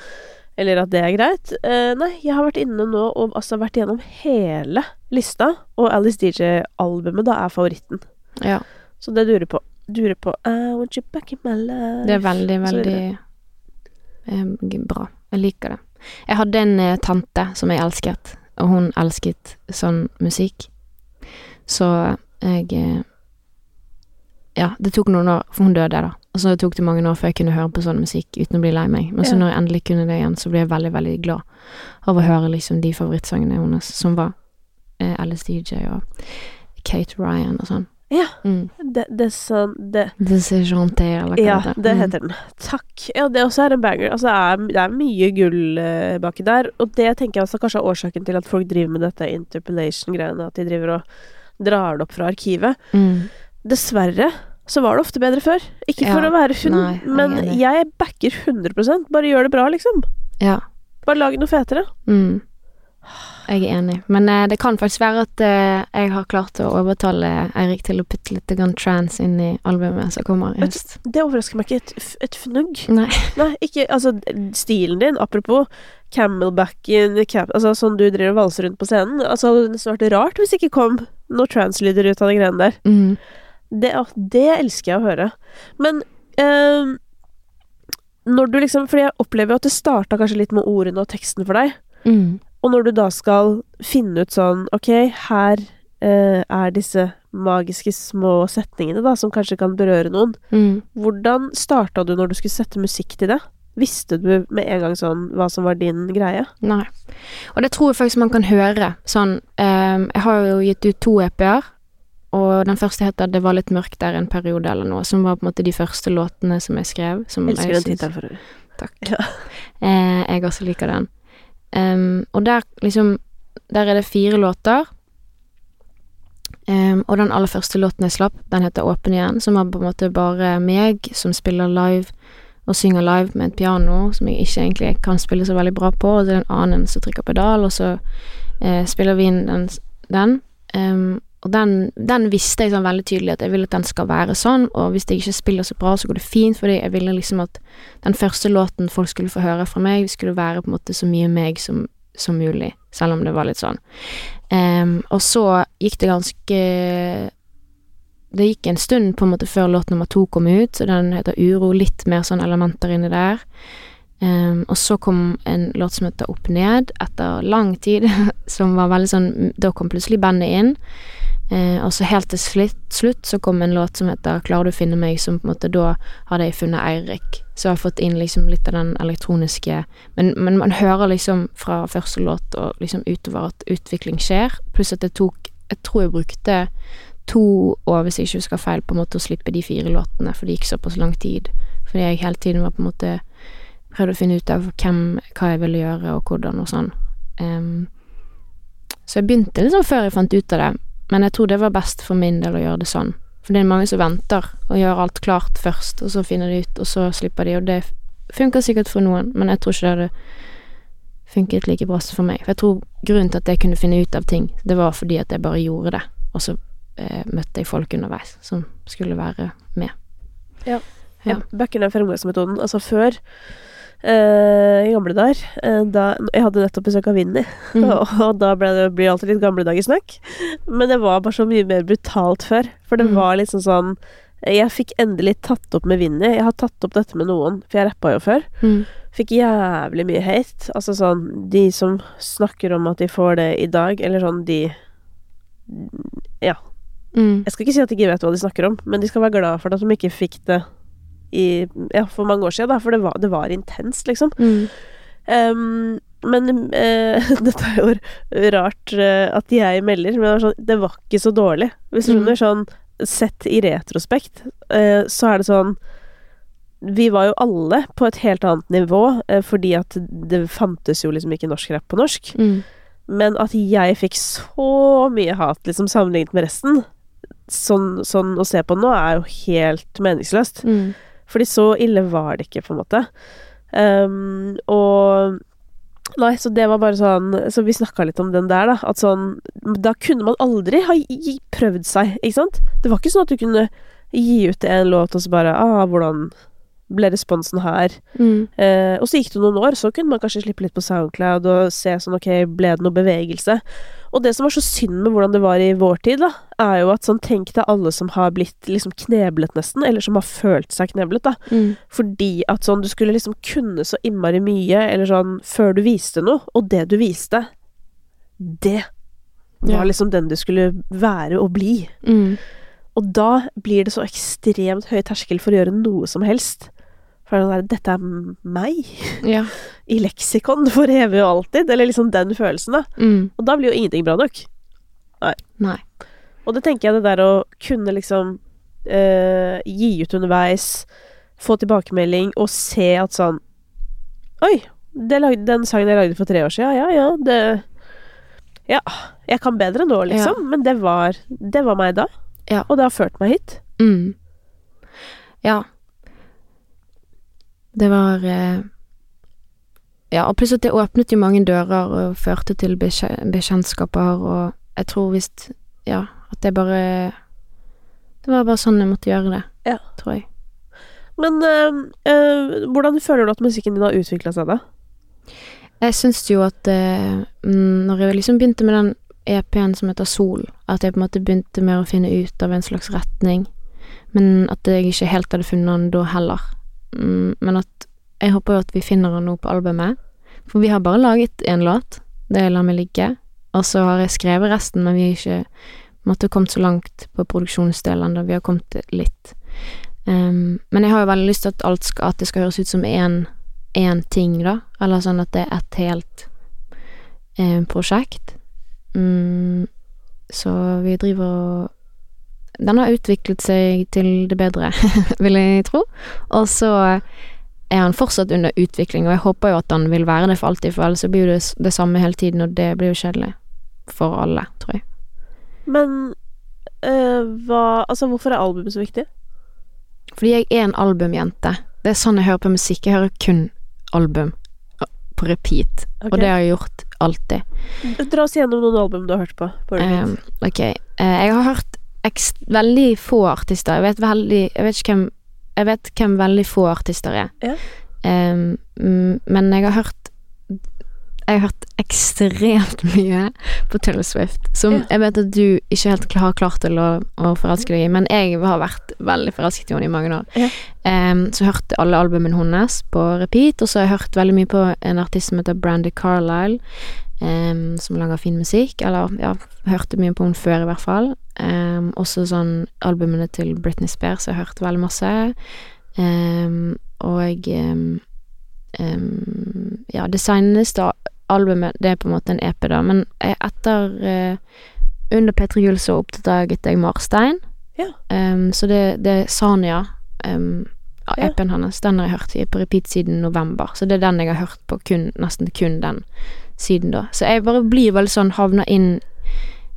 eller at det er greit eh, Nei, jeg har vært inne nå og altså vært gjennom hele lista, og Alice DJ-albumet da er favoritten. ja. Så det durer på. Durer på I want you back in my life. Det er veldig, veldig eh, bra. Jeg liker det. Jeg hadde en eh, tante som jeg elsket, og hun elsket sånn musikk. Så jeg eh, Ja, det tok noen år, for hun døde, da. Og så tok det mange år før jeg kunne høre på sånn musikk uten å bli lei meg. Men så når jeg endelig kunne det igjen, så ble jeg veldig, veldig glad av å høre liksom de favorittsangene hennes, som var eh, LSDJ og Kate Ryan og sånn. Ja. Mm. Det, det det, This eller hva Ja, det heter. det Mm. heter den. Takk. Ja, det også er en banger. Altså, det er, det er mye gull uh, baki der, og det tenker jeg også kanskje er årsaken til at folk driver med dette interpellation-greiene, at de driver og drar det opp fra arkivet. Mm. Dessverre så var det ofte bedre før. Ikke for Ja. å være hund, Nei, men jeg backer 100% Bare gjør det bra, liksom. Ja. Bare lag noe fetere. Mm. Jeg er enig. Men eh, det kan faktisk være at eh, jeg har klart å overtale Eirik til å putte litt grann trans inn i albumet som kommer i Vet høst. Det overrasker meg ikke et, f- et fnugg. Nei. Nei, ikke Altså, stilen din, apropos camelbacken, cap, altså sånn du driver og valser rundt på scenen Altså, det hadde nesten vært rart hvis det ikke kom noe translyder ut av de greiene der. Mm. Det, å, det elsker jeg å høre. Men ehm, når du liksom Fordi jeg opplever jo at det starta kanskje litt med ordene og teksten for deg. Mm. Og når du da skal finne ut sånn Ok, her eh, er disse magiske små setningene da, som kanskje kan berøre noen. Mm. Hvordan starta du når du skulle sette musikk til det? Visste du med en gang sånn hva som var din greie? Nei. Og det tror jeg faktisk man kan høre. Sånn eh, Jeg har jo gitt ut to EP-er, og den første heter 'Det var litt mørkt der en periode', eller noe, som var på en måte de første låtene som jeg skrev. Som Elsker jeg den tittelen for øvrig. Takk. Ja. Eh, jeg også liker den. Em, og der liksom Der er det fire låter. Um, og den aller første låten jeg slapp, den heter 'Åpen igjen', som var på en måte bare meg som spiller live og synger live med et piano, som jeg ikke egentlig kan spille så veldig bra på, og det er en annen som trykker pedal, og så eh, spiller vi inn den. den. Em, og den, den visste jeg sånn veldig tydelig at jeg vil at den skal være sånn, og hvis jeg ikke spiller så bra, så går det fint, fordi jeg ville liksom at den første låten folk skulle få høre fra meg, skulle være på en måte så mye meg som, som mulig, selv om det var litt sånn. Um, og så gikk det ganske Det gikk en stund på en måte før låt nummer to kom ut, så den heter Uro, litt mer sånn elementer inni der. Um, og så kom en låt som heter Opp ned, etter lang tid, som var veldig sånn Da kom plutselig bandet inn. Eh, og så helt til slutt, slutt så kom en låt som heter Klarer du å finne meg, som på en måte da hadde jeg funnet Eirik. Så jeg har fått inn liksom litt av den elektroniske men, men man hører liksom fra første låt og liksom utover at utvikling skjer. Pluss at det tok Jeg tror jeg brukte to år, hvis jeg ikke husker feil, på en måte å slippe de fire låtene, for det gikk såpass lang tid. Fordi jeg hele tiden var på en måte Prøvde å finne ut av hvem, hva jeg ville gjøre, og hvordan og sånn. Um, så jeg begynte liksom før jeg fant ut av det, men jeg tror det var best for min del å gjøre det sånn. For det er mange som venter og gjør alt klart først, og så finner de ut, og så slipper de, og det funker sikkert for noen, men jeg tror ikke det hadde funket like bra som for meg. For jeg tror grunnen til at jeg kunne finne ut av ting, det var fordi at jeg bare gjorde det, og så eh, møtte jeg folk underveis som skulle være med. Ja. Ja. Ja. Backer den fremgangsmetoden. Altså før i gamle dager eh, da, Jeg hadde nettopp besøk av Vinni, Mm. og da ble det blir alltid litt gamle dager snakk. Men det var bare så mye mer brutalt før. For det Mm. var liksom sånn Jeg fikk endelig tatt opp med Vinni. Jeg har tatt opp dette med noen, for jeg rappa jo før. Mm. Fikk jævlig mye hate. Altså sånn De som snakker om at de får det i dag, eller sånn de Mm. Jeg skal ikke si at de ikke vet hva de snakker om, men de skal være glad for at de ikke fikk det i Ja, for mange år siden, da, for det var, det var intenst, liksom. Mm. Um, men uh, dette er jo rart uh, at jeg melder, men det var, sånn, det var ikke så dårlig. Hvis du Mm. skjønner, sånn sett i retrospekt, uh, så er det sånn Vi var jo alle på et helt annet nivå, fordi at det fantes jo liksom ikke norsk rap på norsk. Mm. Men at jeg fikk så mye hat, liksom, sammenlignet med resten, sånn, sånn å se på nå, er jo helt meningsløst. Mm. Fordi så ille var det ikke, på en måte. Um, og Nei, så det var bare sånn Så vi snakka litt om den der, da. At sånn Da kunne man aldri ha prøvd seg, ikke sant? Det var ikke sånn at du kunne gi ut en låt og så bare Ah, hvordan ble responsen her? Mm. Eh, og så gikk det noen år, så kunne man kanskje slippe litt på Soundcloud og se sånn ok, ble det noe bevegelse? Og det som var så synd med hvordan det var i vår tid, da, er jo at sånn tenk deg alle som har blitt liksom kneblet nesten, eller som har følt seg kneblet, da. Mm. Fordi at sånn du skulle liksom kunne så innmari mye, eller sånn før du viste noe, og det du viste, det var Ja. liksom den du skulle være og bli. Mm. Og da blir det så ekstremt høy terskel for å gjøre noe som helst. For det er sånn der, dette er meg. Ja. I leksikon for evig og alltid. Eller liksom den følelsen, da. Mm. Og da blir jo ingenting bra nok. Nei. Og det tenker jeg det der å kunne liksom eh, gi ut underveis, få tilbakemelding og se at sånn Oi, det lag, den sangen jeg lagde for tre år siden, ja ja, det Ja, jeg kan bedre nå, liksom. Men det var, det var meg da. Ja. Og det har ført meg hit. Mm. Ja. Det var eh, Ja, og pluss at det åpnet jo mange dører og førte til bekje bekjentskaper, og jeg tror visst Ja, at det bare Det var bare sånn jeg måtte gjøre det, Ja. tror jeg. Men øh, øh, hvordan føler du at musikken din har utvikla seg, da? Jeg syns jo at mm, når jeg liksom begynte med den EP-en som heter Sol, at jeg på en måte begynte med å finne ut av en slags retning, men at jeg ikke helt hadde funnet den da heller. Mm, men at jeg håper jo at vi finner han nå på albumet, for vi har bare laget én låt, det lar La meg ligge, og så har jeg skrevet resten, men vi har ikke på kommet så langt på produksjonsdelen Da. vi har kommet litt. Um, men jeg har jo veldig lyst til at, alt skal, at det skal høres ut som én én ting, da. Eller sånn at det er et helt eh, prosjekt. Mm, så vi driver og den har utviklet seg til det bedre, vil jeg tro. Og så er han fortsatt under utvikling, og jeg håper jo at han vil være det for alltid, for ellers blir det det samme hele tiden, og det blir jo kjedelig for alle, tror jeg. Men øh, hva Altså, hvorfor er albumet så viktig? Fordi jeg er en albumjente. Det er sånn jeg hører på musikk. Jeg hører kun album på repeat, okay. og det har jeg gjort alltid. Dra oss gjennom noen album du har hørt på. på. Um, ok, eh, jeg har hørt veldig få artister. Jeg vet veldig Jeg vet hvem Jeg vet hvem veldig få artister er. Ja. Um, men jeg har hørt Jeg har hørt ekstremt mye på Taylor Swift, som Ja. jeg vet at du ikke helt har klart til å, å forelske deg i, men jeg har vært veldig forelsket i henne i mange år. Ja. Um, så hørte alle albumene hennes på repeat, og så har jeg hørt veldig mye på en artist som heter Brandy Carlisle, um, som lager fin musikk. Eller ja, hørte mye på henne før, i hvert fall. Um, også sånn albumene til Britney Spears jeg har hørt veldig masse. Um, og um, ja, det seneste albumet, det er på en måte en EP, da, men etter eh, Under P3 Gull så oppdaget jeg Marstein. Ja. Um, så det, det er Sanja, um, ja, Ja. EP-en hennes. Den har jeg hørt på repeat siden november, så det er den jeg har hørt på kun, nesten kun den siden da. Så jeg bare blir veldig sånn havner inn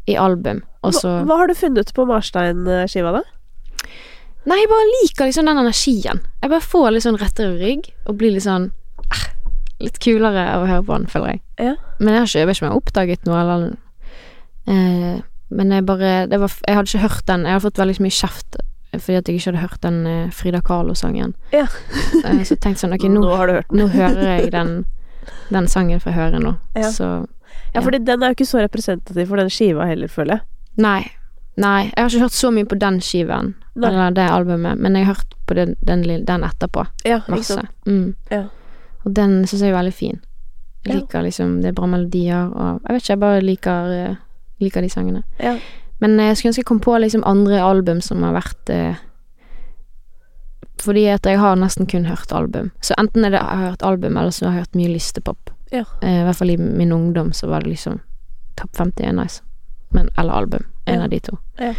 i album, hva, hva har du funnet på Marstein-skiva, da? Nei, jeg bare liker liksom den energien. Jeg bare får litt sånn rettere rygg, og blir litt sånn eh, Litt kulere av å høre på den, føler jeg. Ja. Men jeg har ikke, jeg vet ikke om jeg har oppdaget noe, eller eh, Men jeg bare det var, Jeg hadde ikke hørt den. Jeg hadde fått veldig mye kjeft fordi at jeg ikke hadde hørt den eh, Frida Kahlo-sangen. Ja. Eh, så jeg tenkte sånn Ok, nå, nå nå hører jeg den, den sangen får jeg høre nå. Ja. Så Ja, fordi den er jo ikke så representativ for den skiva heller, føler jeg. Nei. Nei, jeg har ikke hørt så mye på den skiven, Nei. eller det albumet, men jeg har hørt på den, den, den etterpå. Ja, Masse. Mm. Ja. Og den syns jeg er veldig fin. Jeg Ja. liker liksom Det er bra melodier og Jeg vet ikke, jeg bare liker, eh, liker de sangene. Ja. Men eh, jeg skulle ønske jeg kom på liksom andre album som har vært eh, Fordi at jeg har nesten kun hørt album. Så enten er det jeg har hørt album, eller så har jeg hørt mye listepop. Ja. Eh, I hvert fall i min ungdom så var det liksom Topp 50 er nice. Men, eller album. En Ja. av de to. Ja.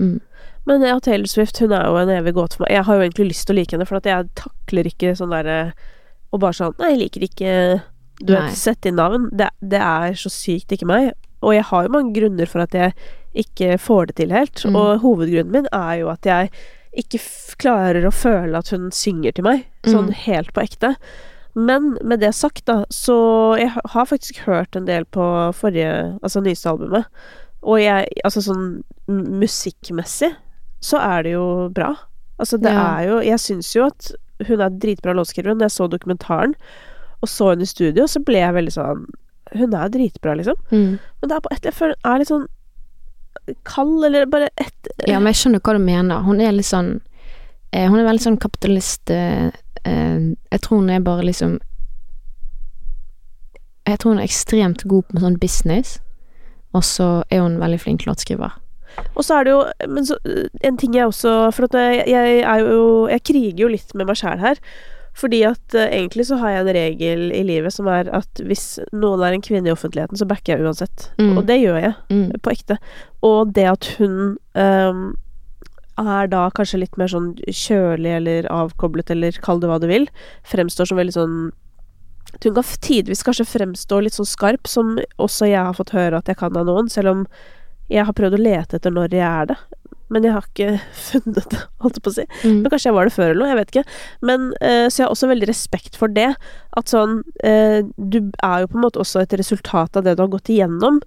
Mm. Men ja, Taylor Swift hun er jo en evig gåte for meg. Jeg har jo egentlig lyst til å like henne, for jeg takler ikke sånn derre Og bare sånn Nei, jeg liker ikke Du har sett inn navn. Det, det er så sykt ikke meg. Og jeg har jo mange grunner for at jeg ikke får det til helt. Mm. Og hovedgrunnen min er jo at jeg ikke klarer å føle at hun synger til meg. Sånn Mm. helt på ekte. Men med det sagt, da, så Jeg har faktisk hørt en del på forrige Altså nyeste albumet. Og jeg Altså sånn musikkmessig så er det jo bra. Altså det Ja. er jo Jeg syns jo at hun er dritbra låtskriver. Når jeg så dokumentaren og så henne i studio, så ble jeg veldig sånn Hun er dritbra, liksom. Mm. Men det er på et jeg føler hun er litt sånn kald, eller bare et Ja, men jeg skjønner hva du mener. Hun er litt sånn eh, Hun er veldig sånn kapitalist eh, Jeg tror hun er bare liksom Jeg tror hun er ekstremt god på sånn business, og så er hun veldig flink låtskriver. Og så er det jo Men så, en ting jeg også For at jeg, jeg er jo Jeg kriger jo litt med meg sjæl her. Fordi at uh, egentlig så har jeg en regel i livet som er at hvis noen er en kvinne i offentligheten, så backer jeg uansett. Mm. Og det gjør jeg, Mm. på ekte. Og det at hun ehm, er da kanskje litt mer sånn kjølig eller avkoblet, eller kall det hva du vil, fremstår som veldig sånn Hun kan tidvis kanskje fremstå litt sånn skarp, som også jeg har fått høre at jeg kan av noen, selv om jeg har prøvd å lete etter når jeg er det. Men jeg har ikke funnet det, holdt jeg på å si. Mm. Men kanskje jeg var det før eller noe, jeg vet ikke. Men eh, Så jeg har også veldig respekt for det. At sånn eh, Du er jo på en måte også et resultat av det du har gått igjennom.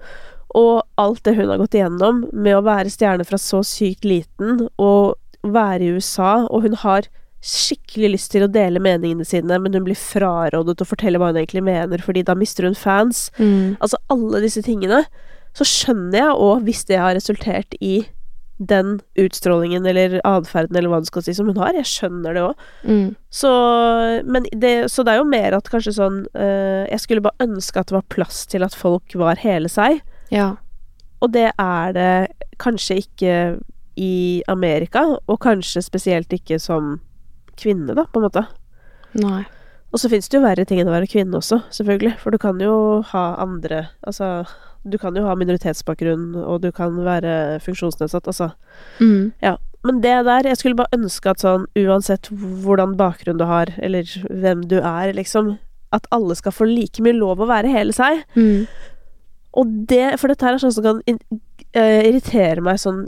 Og alt det hun har gått igjennom med å være stjerne fra så sykt liten, og være i USA, og hun har skikkelig lyst til å dele meningene sine, men hun blir frarådet å fortelle hva hun egentlig mener, fordi da mister hun fans. Mm. Altså alle disse tingene. Så skjønner jeg òg, hvis det har resultert i den utstrålingen eller atferden eller hva du skal si som hun har. Jeg skjønner det òg. Mm. Så, så det er jo mer at kanskje sånn øh, Jeg skulle bare ønske at det var plass til at folk var hele seg. Ja. Og det er det kanskje ikke i Amerika, og kanskje spesielt ikke som kvinne, da, på en måte. Nei. Og så fins det jo verre ting enn å være kvinne også, selvfølgelig. For du kan jo ha andre Altså, du kan jo ha minoritetsbakgrunn, og du kan være funksjonsnedsatt, altså. Mm. Men det der, jeg skulle bare ønske at sånn, uansett hvordan bakgrunn du har, eller hvem du er, liksom, at alle skal få like mye lov å være hele seg. Mm. Og det, for dette her er sånn som kan eh, irritere meg sånn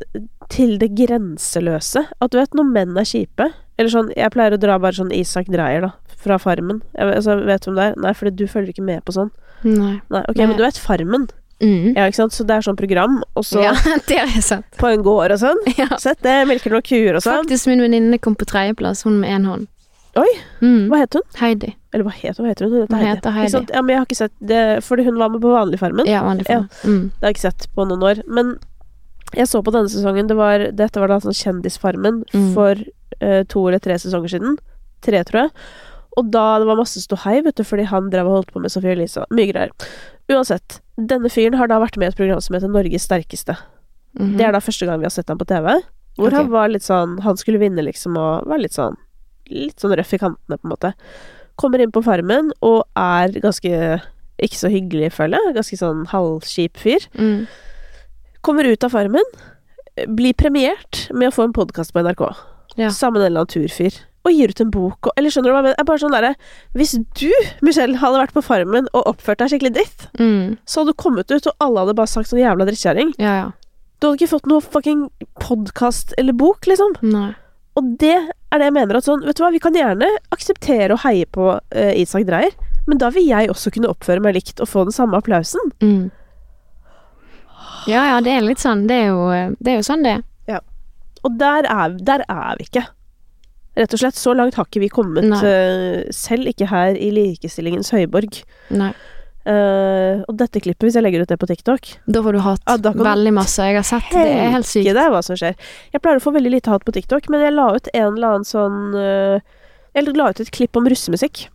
til det grenseløse. At du vet, når menn er kjipe Eller sånn, jeg pleier å dra bare sånn Isak Dreyer, da, fra Farmen. Jeg, altså, vet du hvem det er? Nei, fordi du følger ikke med på sånn. Nei. Nei, ok, Nei. men du vet Farmen? Mm. Ja, ikke sant? Så det er sånn program, og så Ja, det har jeg sett. på en gård og sånn. Ja. Sett det, melker noen kuer og sånn. Faktisk min venninne kom på tredjeplass, hun med én hånd. Oi, Mm. hva het hun? Heidi. Eller hva het hun? Heter hun? Hun heter Heidi. Ja, men jeg har ikke sett det, fordi hun var med på vanlig Farmen. Ja, vanlig Ja. Mm. Det har jeg ikke sett på noen år. Men jeg så på denne sesongen. Det var, dette var da sånn Kjendisfarmen Mm. for uh, to eller tre sesonger siden. Tre, tror jeg. Og da det var masse ståhei, vet du, fordi han drev og holdt på med Sophie Elise. Mye greier. Uansett. Denne fyren har da vært med i et program som heter Norges sterkeste. Mhm. Det er da første gang vi har sett ham på TV. Hvor okay. han var litt sånn Han skulle vinne, liksom, og var litt sånn Litt sånn røff i kantene, på en måte. Kommer inn på Farmen og er ganske ikke så hyggelig, føler jeg. Ganske sånn halvkjip fyr. mm. Kommer ut av Farmen, blir premiert med å få en podkast på NRK. Ja. Sammen med en eller annen turfyr. Og gir ut en bok og Eller skjønner du hva jeg mener? Er bare sånn derre Hvis du, Michelle, hadde vært på Farmen og oppført deg skikkelig dritt, Mm. så hadde du kommet ut, og alle hadde bare sagt sånn jævla drittkjerring. Ja, ja. Du hadde ikke fått noe fucking podkast eller bok, liksom. Nei. Og det er det jeg mener at sånn Vet du hva, vi kan gjerne akseptere og heie på uh, Isak Dreyer, men da vil jeg også kunne oppføre meg likt og få den samme applausen. Mm. Ja, ja, det er litt sånn. Det er jo, det er jo sånn det er. Og der er, der er vi ikke. Rett og slett. Så langt har ikke vi kommet, eh, selv ikke her i likestillingens høyborg. Nei. Eh, og dette klippet, hvis jeg legger ut det på TikTok Da får du hatt Ja, veldig masse. Jeg har sett det. Er helt sykt. Det er hva som skjer. Jeg pleier å få veldig lite hat på TikTok, men jeg la ut en eller annen sånn uh, Jeg la ut et klipp om russemusikk.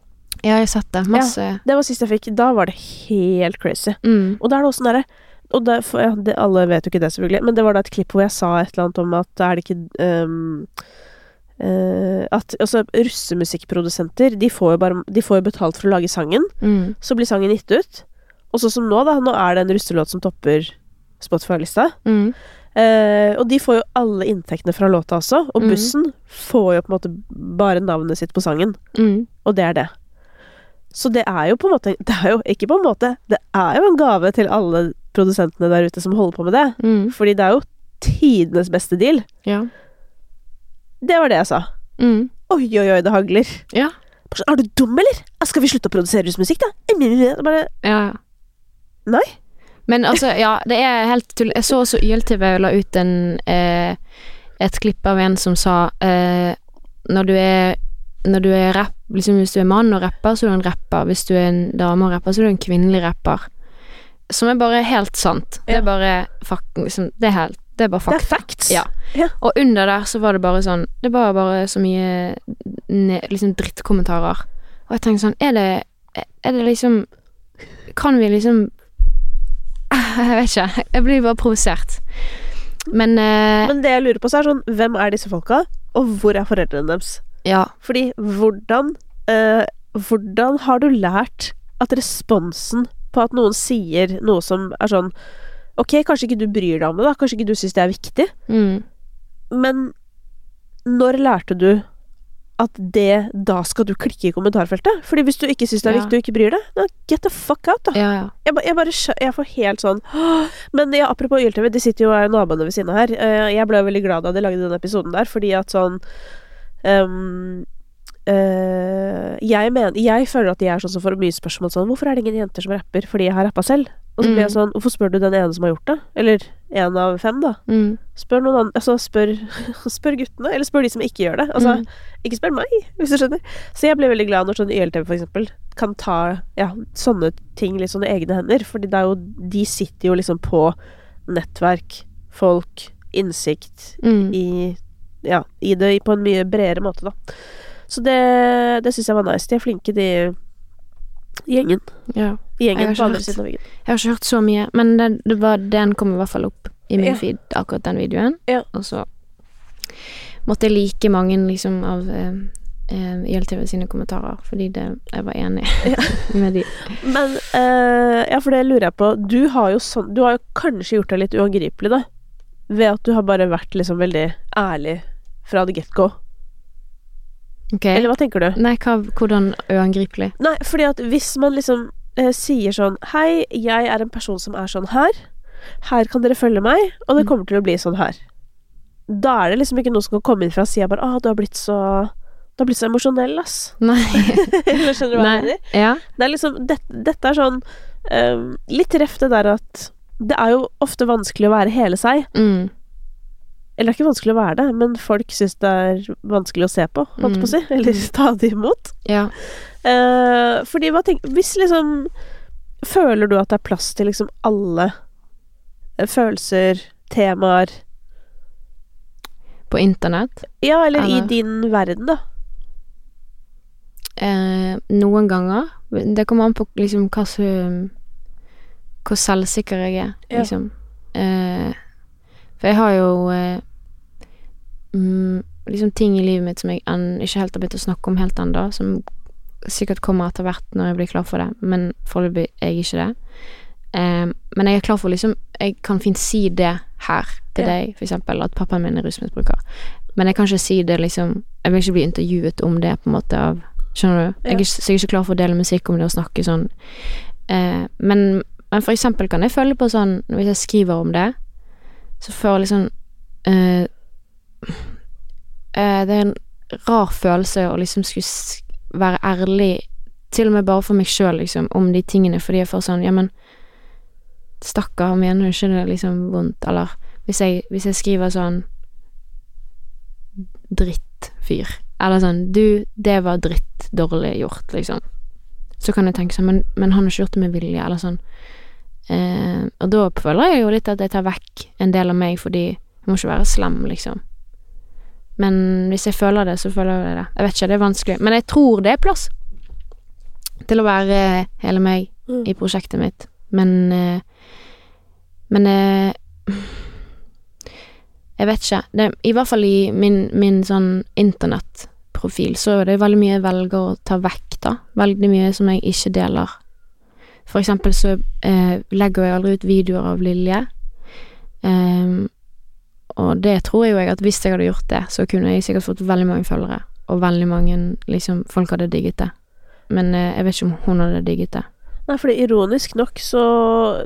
Ja, jeg har sett det. Masse. Det var sist jeg fikk. Da var det helt crazy. Mm. Og da er det også sånn derre og det, for, ja, det, Alle vet jo ikke det, selvfølgelig, men det var da et klipp hvor jeg sa et eller annet om at er det ikke ehm, eh, At altså, russemusikkprodusenter, de får, jo bare, de får jo betalt for å lage sangen. Mm. Så blir sangen gitt ut. Og sånn som nå, da. Nå er det en russelåt som topper Spotify-lista. Mm. Uh, og de får jo alle inntektene fra låta også. Og bussen bussen får jo på en måte bare navnet sitt på sangen. Mm. Og det er det. Så det er jo på en måte Det er jo ikke på en måte Det er jo en gave til alle produsentene der ute som holder på med det. Mm. Fordi det er jo tidenes beste deal. Ja. Det var det jeg sa. Mm. Oi, oi, oi, det hagler. Ja. Sånn, Er du dum, eller? Skal vi slutte å produsere rusmusikk, da? Bare Ja, ja. Nei. Men altså, ja, det er helt tull. Jeg så også YLTV la ut en eh, et klipp av en som sa eh, Når du er Når du er rapp Liksom hvis du er mann og rapper, så er du en rapper. Hvis du er en dame og rapper, så er du en kvinnelig rapper. Som er bare helt sant. Det er bare fucking liksom, Det er helt Det er bare Det er facts. Ja. Og under der så var det bare sånn Det var bare så mye liksom drittkommentarer. Og jeg tenkte sånn Er det Er det liksom Kan vi liksom Jeg vet ikke. Jeg blir bare provosert. Men, eh, Men det jeg lurer på, så er sånn Hvem er disse folka, og hvor er foreldrene deres? ja. Fordi hvordan eh, Hvordan har du lært at responsen på at noen sier noe som er sånn Ok, kanskje ikke du bryr deg om det, da. Kanskje ikke du syns det er viktig. Mm, Men når lærte du at det Da skal du klikke i kommentarfeltet? Fordi hvis du ikke syns det er Ja. viktig og ikke bryr deg, da get the fuck out, da. ja, ja. Jeg, jeg bare Jeg får helt sånn Men ja, apropos YLTV, de sitter jo naboene ved siden av her. Eh, Jeg ble veldig glad da de lagde den episoden der, fordi at sånn um, Uh, jeg, mener, jeg føler at de er sånn som får mye spørsmål sånn Hvorfor er det ingen jenter som rapper fordi jeg har rappa selv? Og så blir jeg Mm. sånn Hvorfor spør du den ene som har gjort det? Eller en av fem, da. Mm, Spør noen andre Altså, spør, spør guttene, eller spør de som ikke gjør det. Altså, mm, ikke spør meg, hvis du skjønner. Så jeg blir veldig glad når sånn YLTV for eksempel kan ta ja, sånne ting litt sånn i egne hender. Fordi det er jo De sitter jo liksom på nettverk, folk, innsikt mm. i Ja, i det på en mye bredere måte, da. Så det, det syns jeg var nice. De er flinke, de gjengen. ja. Gjengen Jeg har på andre siden av veggen. Jeg har ikke hørt så mye, men det, det var, den kom i hvert fall opp i min Ja. feed, akkurat den videoen. Ja. Og så måtte jeg like mange liksom av eh, eh, ILTV sine kommentarer, fordi det, jeg var enig med de. Men eh, Ja, for det lurer jeg på. Du har jo Du har jo kanskje gjort deg litt uangripelig, da. Ved at du har bare vært liksom veldig ærlig fra the get go. Okay. Eller hva tenker du? Nei, hva, hvordan uangripelig? Nei, fordi at hvis man liksom eh, sier sånn Hei, jeg er en person som er sånn her. Her kan dere følge meg, og det Mm. kommer til å bli sånn her. Da er det liksom ikke noen som kan komme inn fra sida bare Å, du har blitt så Du har blitt så emosjonell, ass. Nei. Eller skjønner du hva jeg mener? Ja. Det er liksom det, Dette er sånn um, Litt treff det der at det er jo ofte vanskelig å være hele seg. Mm. Eller det er ikke vanskelig å være det, men folk syns det er vanskelig å se på, holdt på å Mm. si. Eller ta det imot. Ja. Eh, fordi hva tenk Hvis liksom Føler du at det er plass til liksom alle eh, følelser, temaer På internett. Ja, eller i din verden, da. Eh, noen ganger. Det kommer an på liksom hva som Hvor selvsikker jeg er, Ja. liksom. Eh, for jeg har jo mm, liksom ting i livet mitt som jeg ikke helt har begynt å snakke om helt ennå, som sikkert kommer etter hvert når jeg blir klar for det, men foreløpig er jeg ikke det. Um, men jeg er klar for liksom Jeg kan fint si det her til Ja. deg, for eksempel, at pappaen min er rusmisbruker. Men jeg kan ikke si det liksom Jeg vil ikke bli intervjuet om det, på en måte, av Skjønner du? Jeg er, så jeg er ikke klar for å dele musikk om det og snakke sånn. Uh, men, men for eksempel kan jeg føle på sånn Hvis jeg skriver om det, så føler jeg liksom uh, uh, Det er en rar følelse å liksom skulle være ærlig, til og med bare for meg sjøl, liksom, om de tingene, fordi jeg får sånn Ja, men stakkar, mener du ikke det liksom vondt? Eller hvis jeg, hvis jeg skriver sånn drittfyr. Eller sånn Du, det var dritt dårlig gjort, liksom. Så kan jeg tenke sånn Men, men han har ikke gjort det med vilje, eller sånn. Eh, og da føler jeg jo litt at jeg tar vekk en del av meg, fordi jeg må ikke være slem, liksom. Men hvis jeg føler det, så føler jeg det. Jeg vet ikke, det er vanskelig. Men jeg tror det er plass til å være hele meg Mm. i prosjektet mitt. Men eh, Men eh, Jeg vet ikke. Det, I hvert fall i min, min sånn internettprofil så er det veldig mye jeg velger å ta vekk, da. Veldig mye som jeg ikke deler. For eksempel så eh, legger jeg aldri ut videoer av Lilje. Ehm, og det tror jeg jo jeg at hvis jeg hadde gjort det, så kunne jeg sikkert fått veldig mange følgere. Og veldig mange liksom folk hadde digget det. Men eh, jeg vet ikke om hun hadde digget det. Nei, for ironisk nok så,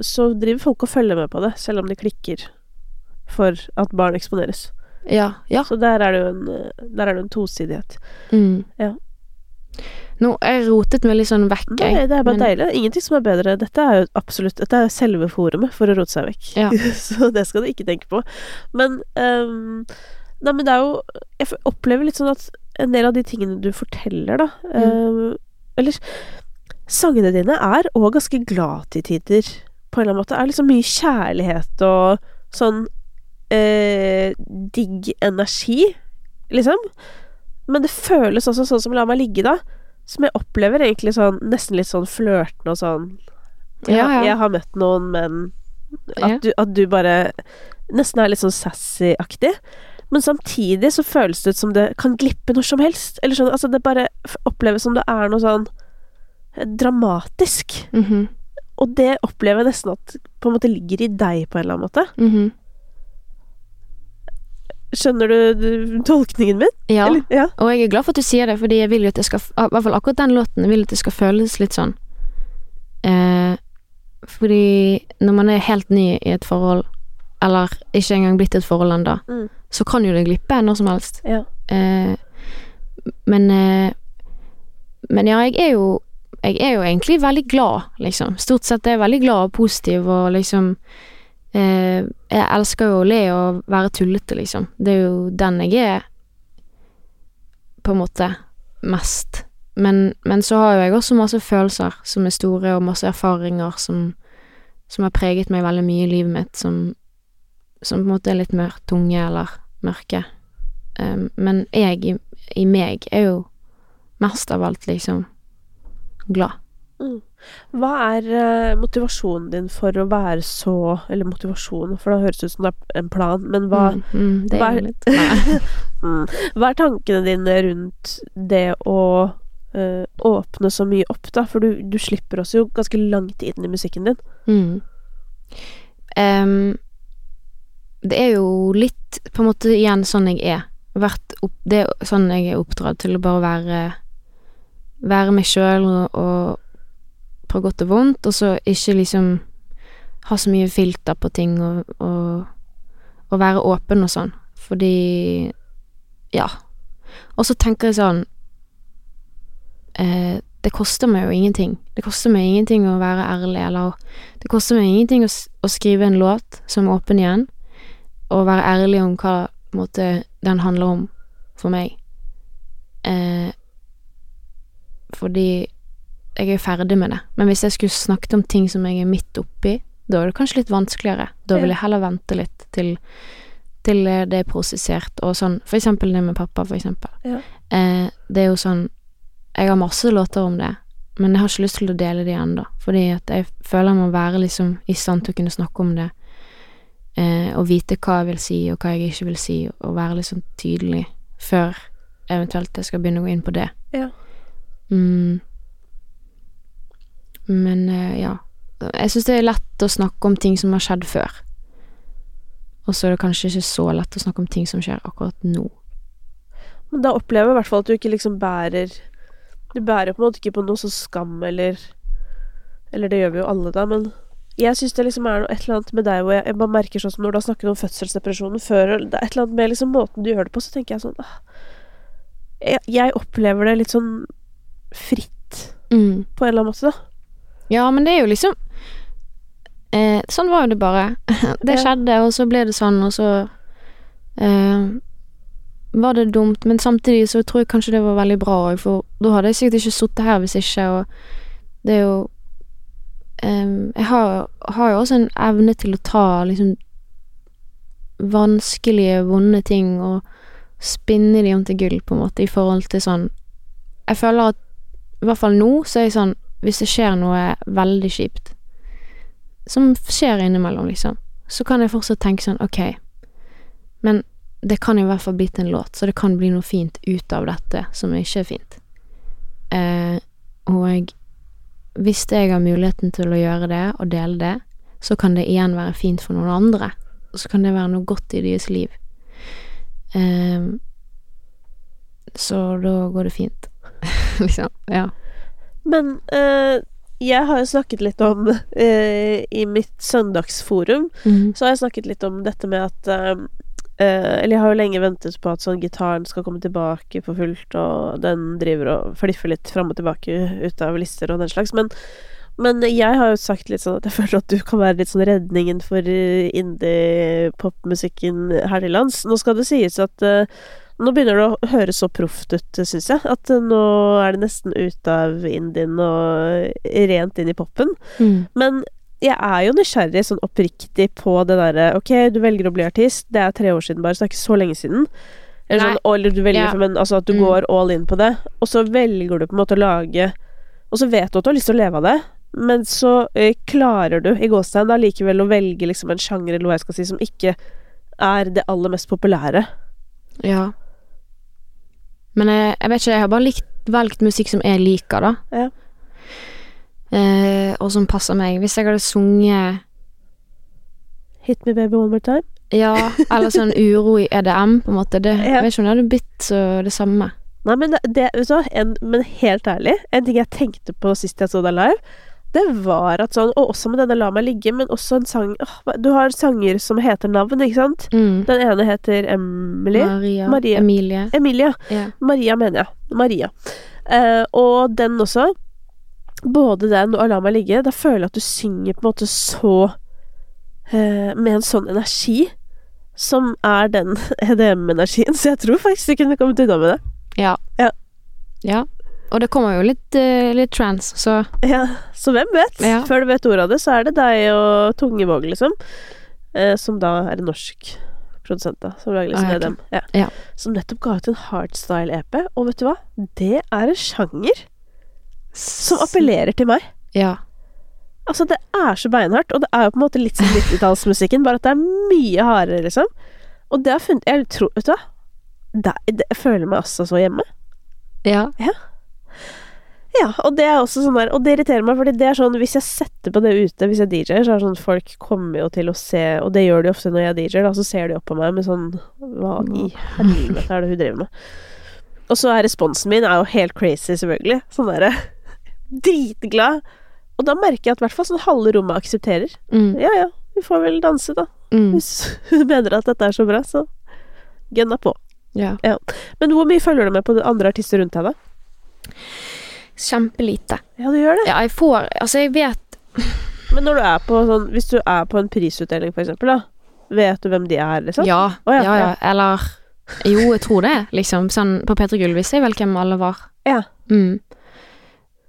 så driver folk og følger med på det, selv om de klikker for at barn eksponeres. Ja, ja. Så der er det jo en, eh, der er det en tosidighet. Mm. Ja. Nå, jeg rotet meg litt sånn vekk, Nei, det er bare men- deilig. Ingenting som er bedre. Dette er jo absolutt Dette er selve forumet for å rote seg vekk. Ja. så det skal du ikke tenke på. Men um, Nei, men det er jo Jeg opplever litt sånn at en del av de tingene du forteller, da Mm. um, Eller Sangene dine er òg ganske glad til tider, på en eller annen måte. Det er liksom mye kjærlighet og sånn eh, digg energi, liksom. Men det føles også sånn som La meg ligge, da. Som jeg opplever egentlig sånn nesten litt sånn flørtende og sånn jeg, Ja, ja. jeg har møtt noen, men at, du, at du bare nesten er litt sånn sassy-aktig. Men samtidig så føles det ut som det kan glippe når som helst. Eller sånn, altså det bare oppleves som det er noe sånn dramatisk. dramatisk. -hmm. Og det opplever jeg nesten at på en måte ligger i deg på en eller annen måte. mhm. Skjønner du, tolkningen min? Ja. Ja. Og jeg er glad for at du sier det, fordi jeg vil jo at det skal I hvert fall akkurat den låten, jeg vil at det skal føles litt sånn. Eh, fordi når man er helt ny i et forhold, eller ikke engang blitt et forhold ennå, Mm. så kan jo det glippe når som helst. ja. Eh, men eh, Men ja, jeg er jo Jeg er jo egentlig veldig glad, liksom. Stort sett er jeg veldig glad og positiv og liksom eh, Jeg elsker jo å le og være tullete, liksom. Det er jo den jeg er på en måte mest. Men, men så har jo jeg også masse følelser som er store, og masse erfaringer som, som har preget meg veldig mye i livet mitt, som, som på en måte er litt mer tunge eller mørke. Um, men jeg i, i meg er jo mest av alt liksom glad. Hva er eh, motivasjonen din for å være så Eller motivasjonen, for det høres ut som det er en plan, men hva, mm, mm, det hva er litt Mm. Hva er tankene dine rundt det å uh, åpne så mye opp, da? For du, du slipper oss jo ganske langt inn i musikken din. Mm. Um, det er jo litt på en måte igjen sånn jeg er. Opp, det er sånn jeg er oppdratt til å bare være Være meg sjøl og, og på godt og vondt, og så ikke liksom ha så mye filter på ting og, og, og være åpen og sånn. Fordi Ja. Og så tenker jeg sånn eh, Det koster meg jo ingenting. Det koster meg ingenting å være ærlig, eller det koster meg ingenting å, å skrive en låt som er åpen igjen, og være ærlig om hva måte, den handler om for meg. Eh, fordi jeg er ferdig med det. Men hvis jeg skulle snakket om ting som jeg er midt oppi, da er det kanskje litt vanskeligere. Da vil jeg heller vente litt til, til eh, det er prosessert, og sånn. For eksempel det med pappa, for eksempel. Ja. Eh, det er jo sånn Jeg har masse låter om det, men jeg har ikke lyst til å dele de ennå. Fordi at jeg føler jeg må være liksom i stand til å kunne snakke om det, eh, og vite hva jeg vil si, og hva jeg ikke vil si, og være liksom tydelig før eventuelt jeg skal begynne å gå inn på det. Ja. Mm. Men eh, ja. Jeg syns det er lett å snakke om ting som har skjedd før. Og så er det kanskje ikke så lett å snakke om ting som skjer akkurat nå. Men da opplever jeg i hvert fall at du ikke liksom bærer Du bærer på en måte ikke på noe sånn skam eller Eller det gjør vi jo alle, da, men jeg syns det liksom er noe, et eller annet med deg hvor jeg, jeg bare merker sånn som når du har snakket om fødselsdepresjonen før Det er et eller annet med liksom måten du gjør det på, så tenker jeg sånn ah, jeg, jeg opplever det litt sånn fritt Mm. på en eller annen måte, da. Ja, men det er jo liksom eh, Sånn var jo det bare. Det skjedde, og så ble det sånn, og så eh, var det dumt. Men samtidig så tror jeg kanskje det var veldig bra òg, for da hadde jeg sikkert ikke sittet her hvis ikke, og det er jo eh, Jeg har, har jo også en evne til å ta liksom vanskelige, vonde ting og spinne de om til gull, på en måte, i forhold til sånn Jeg føler at i hvert fall nå, så er jeg sånn Hvis det skjer noe veldig kjipt, som skjer innimellom, liksom, så kan jeg fortsatt tenke sånn Ok, men det kan i hvert fall bli til en låt, så det kan bli noe fint ut av dette som ikke er fint. Eh, og hvis jeg har muligheten til å gjøre det og dele det, så kan det igjen være fint for noen andre. Og så kan det være noe godt i deres liv. Eh, så da går det fint. liksom. Ja. Men eh, jeg har jo snakket litt om eh, I mitt søndagsforum mm. så har jeg snakket litt om dette med at eh, eh, Eller jeg har jo lenge ventet på at sånn gitaren skal komme tilbake for fullt, og den driver og fliffer litt fram og tilbake ut av lister og den slags, men men jeg har jo sagt litt sånn at jeg føler at du kan være litt sånn redningen for eh, indie-popmusikken her til lands. Nå skal det sies at eh, nå begynner det å høres så proft ut, syns jeg. At eh, nå er det nesten ut av indien og rent inn i popen. Mm. Men jeg er jo nysgjerrig sånn oppriktig på det derre Ok, du velger å bli artist. Det er tre år siden bare, så det er ikke så lenge siden. Eller, sånn, eller du velger, Ja. men altså at du Mm. går all in på det. Og så velger du på en måte å lage Og så vet du at du har lyst til å leve av det, men så ø, klarer du i gåstegn da likevel å velge liksom en sjanger, eller hva jeg skal si, som ikke er det aller mest populære. Ja. Men jeg, jeg vet ikke, jeg har bare likt, valgt musikk som jeg liker, da. Ja. Eh, og som passer meg. Hvis jeg hadde sunget Hit me baby one more time. Ja, eller sånn uro i EDM, på en måte. Det, Ja. Jeg vet ikke om det hadde blitt så det samme. Nei, men det, det så, en, men helt ærlig, en ting jeg tenkte på sist jeg så deg live, det var at sånn, og også med denne La meg ligge, men også en sang åh, Du har sanger som heter navn, ikke sant? Mm. Den ene heter Emily. Maria, Maria. Emilie. Emilie. Yeah. Maria, mener jeg. Maria. Eh, og den også. Både den og La meg ligge, da føler jeg at du synger på en måte så eh, Med en sånn energi som er den EDM-energien, så jeg tror faktisk du kunne kommet unna med det. Ja. Ja. Ja. Og det kommer jo litt, eh, litt trans, så Ja, så hvem vet? Ja. Før du vet ordet av det, så er det deg og Tungevåg, liksom. Eh, som da er en norsk produsent, da. Som lager liksom Ah, ja. EDM. Ja. Ja. Som nettopp ga ut en hardstyle-EP. Og vet du hva? Det er en sjanger som appellerer til meg. Ja. Altså, det er så beinhardt, og det er jo på en måte litt som 90-tallsmusikken, bare at det er mye hardere, liksom. Og det har funnet Jeg tror Vet du hva? det, det, jeg føler meg altså så hjemme. Ja. Ja, og det er også sånn der Og det irriterer meg, fordi det er sånn Hvis jeg setter på det ute, hvis jeg DJ-er, så er det sånn folk kommer jo til å se Og det gjør de ofte når jeg DJ-er, da, så ser de opp på meg med sånn Hva i helvete er det hun driver med? Og så er responsen min er jo helt crazy, selvfølgelig. Sånn derre Dritglad. Og da merker jeg at i hvert fall sånn halve rommet aksepterer. Mm. Ja ja, vi får vel danse, da. Mm. Hvis hun mener at dette er så bra, så gønna på. Ja. Men hvor mye følger du med på andre artister rundt deg, da? Kjempelite. Ja, du gjør det. Ja, jeg får Altså, jeg vet Men når du er på sånn Hvis du er på en prisutdeling, for eksempel, da. Vet du hvem de er, liksom? Ja, Oh, ja, ja, ja. Eller Jo, jeg tror det, liksom. Sånn på P3 Gull visste jeg vel hvem alle var. Ja. Mm.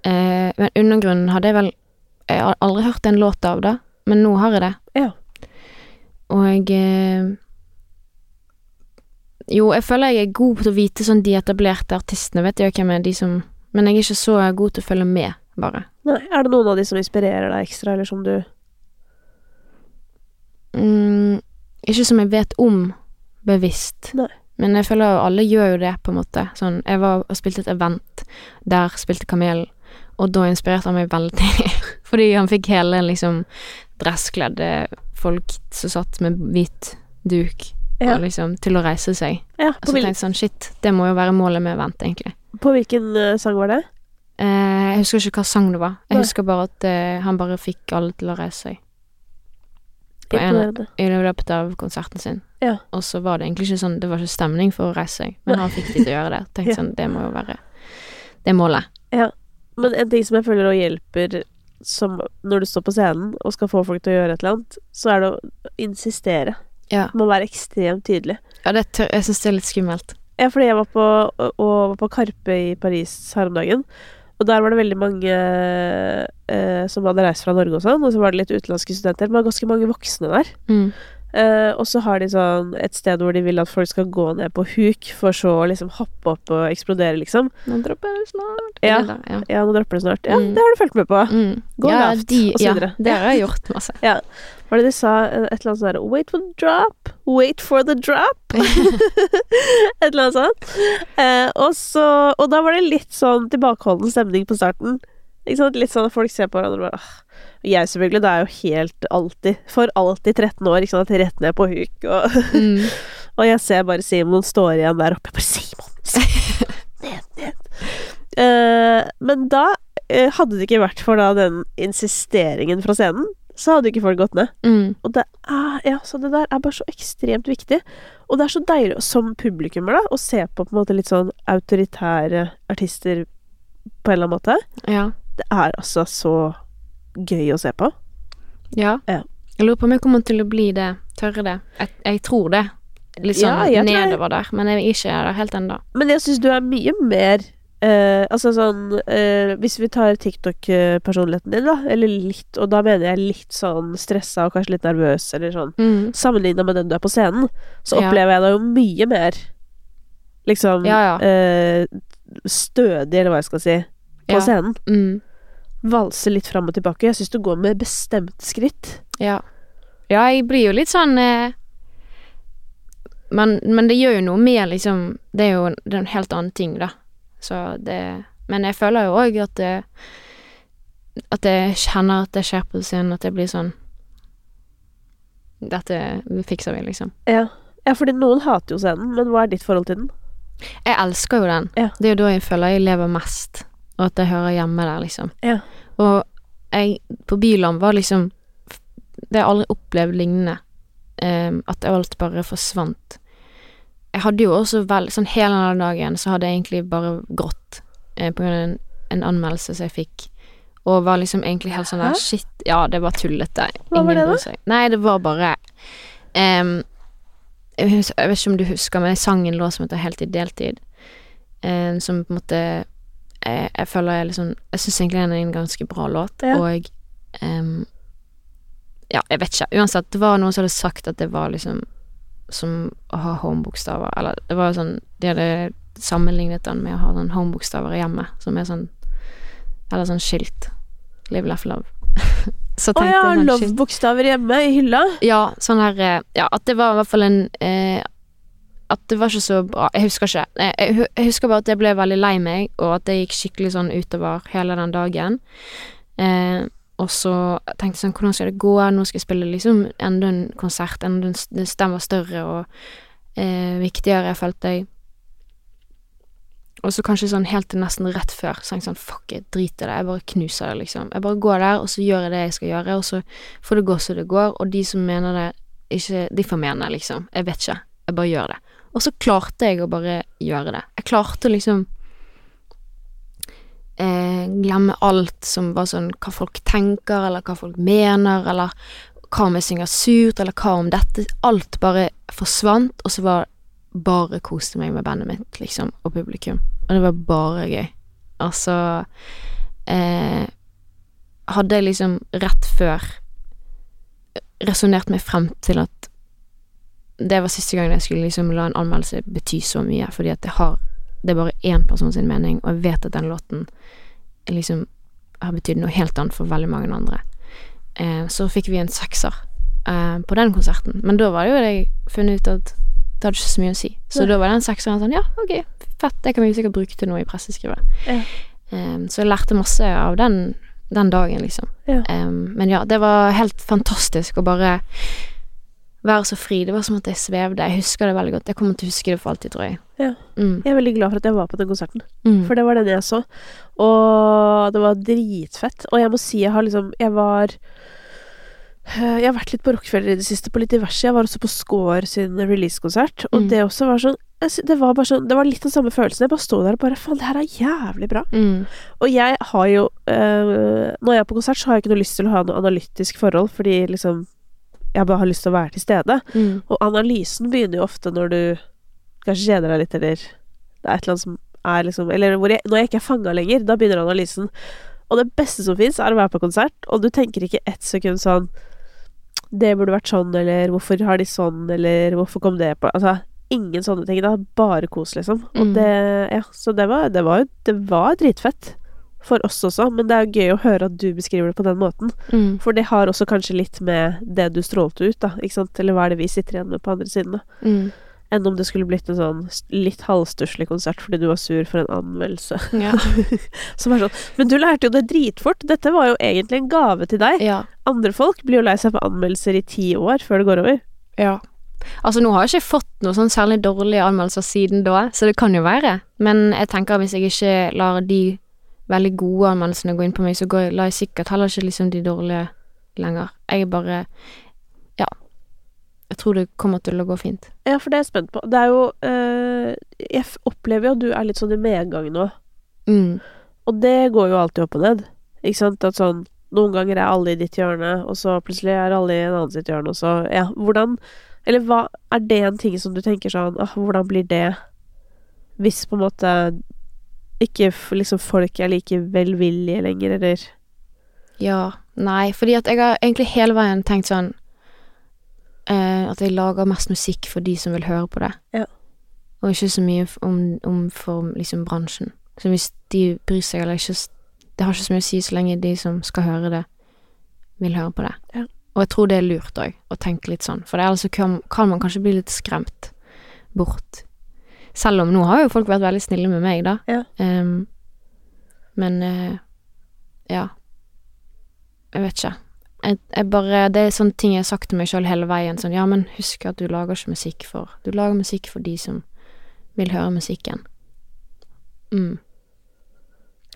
Eh, men Undergrunnen hadde jeg vel Jeg har aldri hørt en låt av det, men nå har jeg det. Ja. Og eh, Jo, jeg føler jeg er god på å vite sånn de etablerte artistene, vet jeg hvem er de som Men jeg er ikke så god til å følge med, bare. Nei, er det noen av de som inspirerer deg ekstra, eller som du Mm, ikke som jeg vet om bevisst. Nei. Men jeg føler jo alle gjør jo det, på en måte. Sånn, jeg var og spilte et event der spilte Kamelen, og da inspirerte han meg veldig. Fordi han fikk hele liksom dresskledde folk som satt med hvit duk, Ja. og liksom til å reise seg. Ja, Og så tenkte jeg sånn, shit, det må jo være målet med event, egentlig. På hvilken eh, sang var det? Eh, jeg husker ikke hva sang det var. Jeg Nei. husker bare at eh, han bare fikk alle til å reise seg. På en- i løpet av konserten sin. Ja. Og så var det egentlig ikke sånn Det var ikke stemning for å reise seg, men han fikk de til å gjøre det. Tenkte Ja. sånn Det må jo være Det målet. målet. Men en ting som jeg føler òg hjelper som når du står på scenen og skal få folk til å gjøre et eller annet, så er det å insistere. Ja. Du må være ekstremt tydelig. Ja, det jeg syns det er litt skummelt. Ja, fordi jeg var på, var på Karpe i Paris her om dagen. Og der var det veldig mange eh, som hadde reist fra Norge og sånn, og så var det litt utenlandske studenter, men det var ganske mange voksne der. Mm. Eh, og så har de sånn et sted hvor de vil at folk skal gå ned på huk, for så å liksom hoppe opp og eksplodere, liksom. Nå dropper det snart. Ja. da, ja. Ja, nå dropper det snart. Ja, Mm. det har du fulgt med på. Mm. Gå ja, lavt, de, og så ja, det har jeg gjort masse. ja. var det de sa? Eh, Et eller annet sånn derre Wait for the drop. Wait for the drop. Et eller annet sånt. Uh, og så Og da var det litt sånn tilbakeholden stemning på starten. Ikke sant? Litt sånn at folk ser på hverandre og bare Jeg selvfølgelig, det er jo helt alltid For alltid 13 år, ikke sant. Rett ned på huk. Og, Mm. og jeg ser bare Simon står igjen der oppe. Jeg bare Simon! Simon ned, ned. Uh, men da uh, hadde det ikke vært for da den insisteringen fra scenen, så hadde ikke folk gått ned. Mm. Og det er, ja, så det der er bare så ekstremt viktig. Og det er så deilig som publikummer da, å se på på en måte litt sånn autoritære artister på en eller annen måte. Ja. Det er altså så gøy å se på. ja. Ja. Jeg lurer på om jeg kommer til å bli det. Tørre det. Jeg, jeg tror det. Litt sånn Ja, jeg- nedover der, men jeg er ikke der helt ennå. Men jeg syns du er mye mer eh, Altså sånn eh, Hvis vi tar TikTok-personligheten din, da, eller litt, og da mener jeg litt sånn stressa og kanskje litt nervøs, eller sånn Mm. Sammenligna med den du er på scenen, så Ja. opplever jeg deg jo mye mer liksom Ja, ja. eh, stødig, eller hva jeg skal si, på Ja. scenen. Mm. Valse litt fram og tilbake. Jeg syns du går med bestemt skritt. Ja. Ja, jeg blir jo litt sånn eh, men, men det gjør jo noe med liksom Det er jo en, det er en helt annen ting, da. Så det Men jeg føler jo òg at det At jeg kjenner at det skjer på scenen, at jeg blir sånn Dette fikser vi, liksom. Ja. ja, fordi noen hater jo scenen, men hva er ditt forhold til den? Jeg elsker jo den. Ja. Det er jo da jeg føler jeg lever mest, og at jeg hører hjemme der, liksom. Ja. Og jeg på Byland var liksom Det har jeg aldri opplevd lignende. Um, at alt bare forsvant. Jeg hadde jo også vel Sånn hele den dagen så hadde jeg egentlig bare grått eh, på grunn av en, en anmeldelse som jeg fikk. Og var liksom egentlig helt sånn der Hæ? Shit, ja, det var tullete. Hva var det da? Nei, det var bare um, jeg, jeg vet ikke om du husker, men jeg sang en låt som heter Helt i deltid. um, som på en måte jeg, jeg føler jeg liksom Jeg syns egentlig den er en ganske bra låt, Ja. og um, Ja, jeg vet ikke. Uansett, det var noen som hadde sagt at det var liksom som å ha home-bokstaver. Eller det var jo sånn De hadde sammenlignet den med å ha sånn home-bokstaver i hjemmet, som er sånn Eller sånn skilt. Live, laugh, love. Så Å oh, ja, jeg sånn, love-bokstaver hjemme i hylla. Ja, sånn her eh, Ja, at det var i hvert fall en eh, at det var ikke så bra. Jeg husker ikke. Jeg, jeg, husker bare at jeg ble veldig lei meg, og at det gikk skikkelig sånn utover hele den dagen. Eh, og så tenkte jeg sånn, hvordan skal det gå? Nå skal jeg spille liksom enda en konsert, enda en stemme større og eh, viktigere, følte jeg. Og så kanskje sånn helt til nesten rett før, så tenkte jeg sånn, fuck jeg driter i det, jeg bare knuser det, liksom. Jeg bare går der, og så gjør jeg det jeg skal gjøre, og så får det gå som det går, og de som mener det ikke, de får mene, liksom. Jeg vet ikke. Jeg bare gjør det. Og så klarte jeg å bare gjøre det. Jeg klarte å liksom eh, glemme alt som var sånn hva folk tenker, eller hva folk mener, eller hva om jeg synger surt, eller hva om dette Alt bare forsvant, og så var bare koste meg med bandet mitt, liksom, og publikum. Og det var bare gøy. Altså eh, Hadde jeg liksom rett før resonnert meg frem til at det var siste gangen jeg skulle liksom la en anmeldelse bety så mye, fordi at det har Det er bare én person sin mening, og jeg vet at den låten liksom har betydd noe helt annet for veldig mange andre. Eh, så fikk vi en sekser eh, på den konserten, men da var det jo det jeg funnet ut at det hadde ikke så mye å si. Så ja. da var den sekseren sånn Ja, ok, fett, det kan vi sikkert bruke til noe i presseskrivet. Ja. Eh, så jeg lærte masse av den, den dagen, liksom. Ja. Em, men ja, det var helt fantastisk å bare være så fri. Det var som at jeg svevde. Jeg husker det veldig godt. Jeg kommer til å huske det for alltid, tror jeg. Ja. Mm. Jeg er veldig glad for at jeg var på den konserten, Mm. for det var den jeg så. Og det var dritfett. Og jeg må si jeg har liksom Jeg var øh, Jeg har vært litt på Rockefeller i det siste, på litt diverse. Jeg var også på Score sin releasekonsert, og Mm. det også var sånn det var bare sånn Det var litt den samme følelsen. Jeg bare sto der og bare Faen, det her er jævlig bra. Mm. Og jeg har jo øh, Når jeg er på konsert, så har jeg ikke noe lyst til å ha noe analytisk forhold, fordi liksom Jeg bare har lyst til å være til stede. Mm. Og analysen begynner jo ofte når du kanskje kjeder deg litt, eller det er et eller annet som er liksom Eller jeg, når jeg ikke er fanga lenger, da begynner analysen. Og det beste som fins, er å være på konsert, og du tenker ikke ett sekund sånn Det burde vært sånn, eller hvorfor har de sånn, eller hvorfor kom det på Altså, ingen sånne ting. Det er bare kos, liksom. Og Mm. det Ja, så det var, det var jo Det var dritfett. For oss også, men det er jo gøy å høre at du beskriver det på den måten. Mm. For det har også kanskje litt med det du strålte ut, da, ikke sant, eller hva er det vi sitter igjen med på andre siden, da, Mm. enn om det skulle blitt en sånn litt halvstusslig konsert fordi du var sur for en anmeldelse. Ja. Som er sånn Men du lærte jo det dritfort, dette var jo egentlig en gave til deg. ja. Andre folk blir jo lei seg for anmeldelser i ti år før det går over. Ja. Altså, nå har jeg ikke fått noen sånn særlig dårlige anmeldelser siden da, så det kan jo være. Men jeg tenker hvis jeg ikke lar de veldig gode anmeldelsene går inn på meg, så går lar jeg sikkert heller ikke liksom de dårlige lenger. Jeg er bare Ja. Jeg tror det kommer til å gå fint. Ja, for det er jeg spent på. Det er jo øh, Jeg opplever jo at du er litt sånn i medgang nå, Mm. og det går jo alltid opp og ned. Ikke sant? At sånn Noen ganger er alle i ditt hjørne, og så plutselig er alle i en annen sitt hjørne, og så Ja, hvordan Eller hva Er det en ting som du tenker sånn Åh, Hvordan blir det hvis på en måte ikke liksom folk er like velvillige lenger, eller Ja. Nei, fordi at jeg har egentlig hele veien tenkt sånn eh, At jeg lager mest musikk for de som vil høre på det. Ja. Og ikke så mye om, om for liksom bransjen. Så hvis de bryr seg eller ikke Det har ikke så mye å si så lenge de som skal høre det, vil høre på det. Ja. Og jeg tror det er lurt òg, å tenke litt sånn. For ellers kan, kan man kanskje bli litt skremt bort. Selv om nå har jo folk vært veldig snille med meg, da. Ja. Um, men uh, ja. Jeg vet ikke. Jeg, jeg bare, det er sånne ting jeg har sagt til meg sjøl hele veien. Sånn, ja, men husk at du lager ikke musikk for Du lager musikk for de som vil høre musikken. Mm.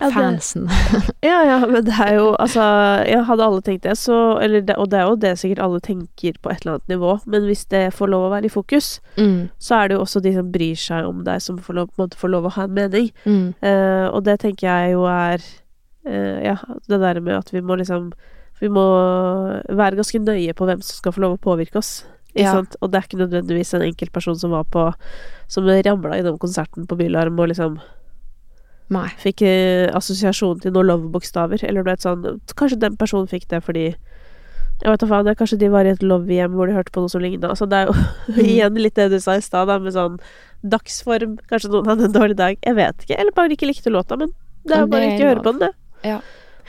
Fansen. Ja, ja, men det er jo Altså, ja, hadde alle tenkt det, så Eller det, Og det er jo det sikkert alle tenker på et eller annet nivå, men hvis det får lov å være i fokus, mm. så er det jo også de som bryr seg om deg, som får lov, på en måte får lov å ha en mening. Mm. Uh, og det tenker jeg jo er uh, Ja, det der med at vi må liksom Vi må være ganske nøye på hvem som skal få lov å påvirke oss. Ja. Og det er ikke nødvendigvis en enkelt person som var på Som ramla innom konserten på Bylarm og liksom Nei. fikk eh, assosiasjon til noen love-bokstaver, eller noe sånn Kanskje den personen fikk det fordi Jeg vet da faen, det er kanskje de var i et love-hjem hvor de hørte på noe som ligna. Altså, det er jo Mm. igjen litt det du sa i stad, med sånn dagsform. Kanskje noen hadde en dårlig dag. Jeg vet ikke. Eller bare ikke likte låta, men det er jo bare ikke å høre på den, det. Ja.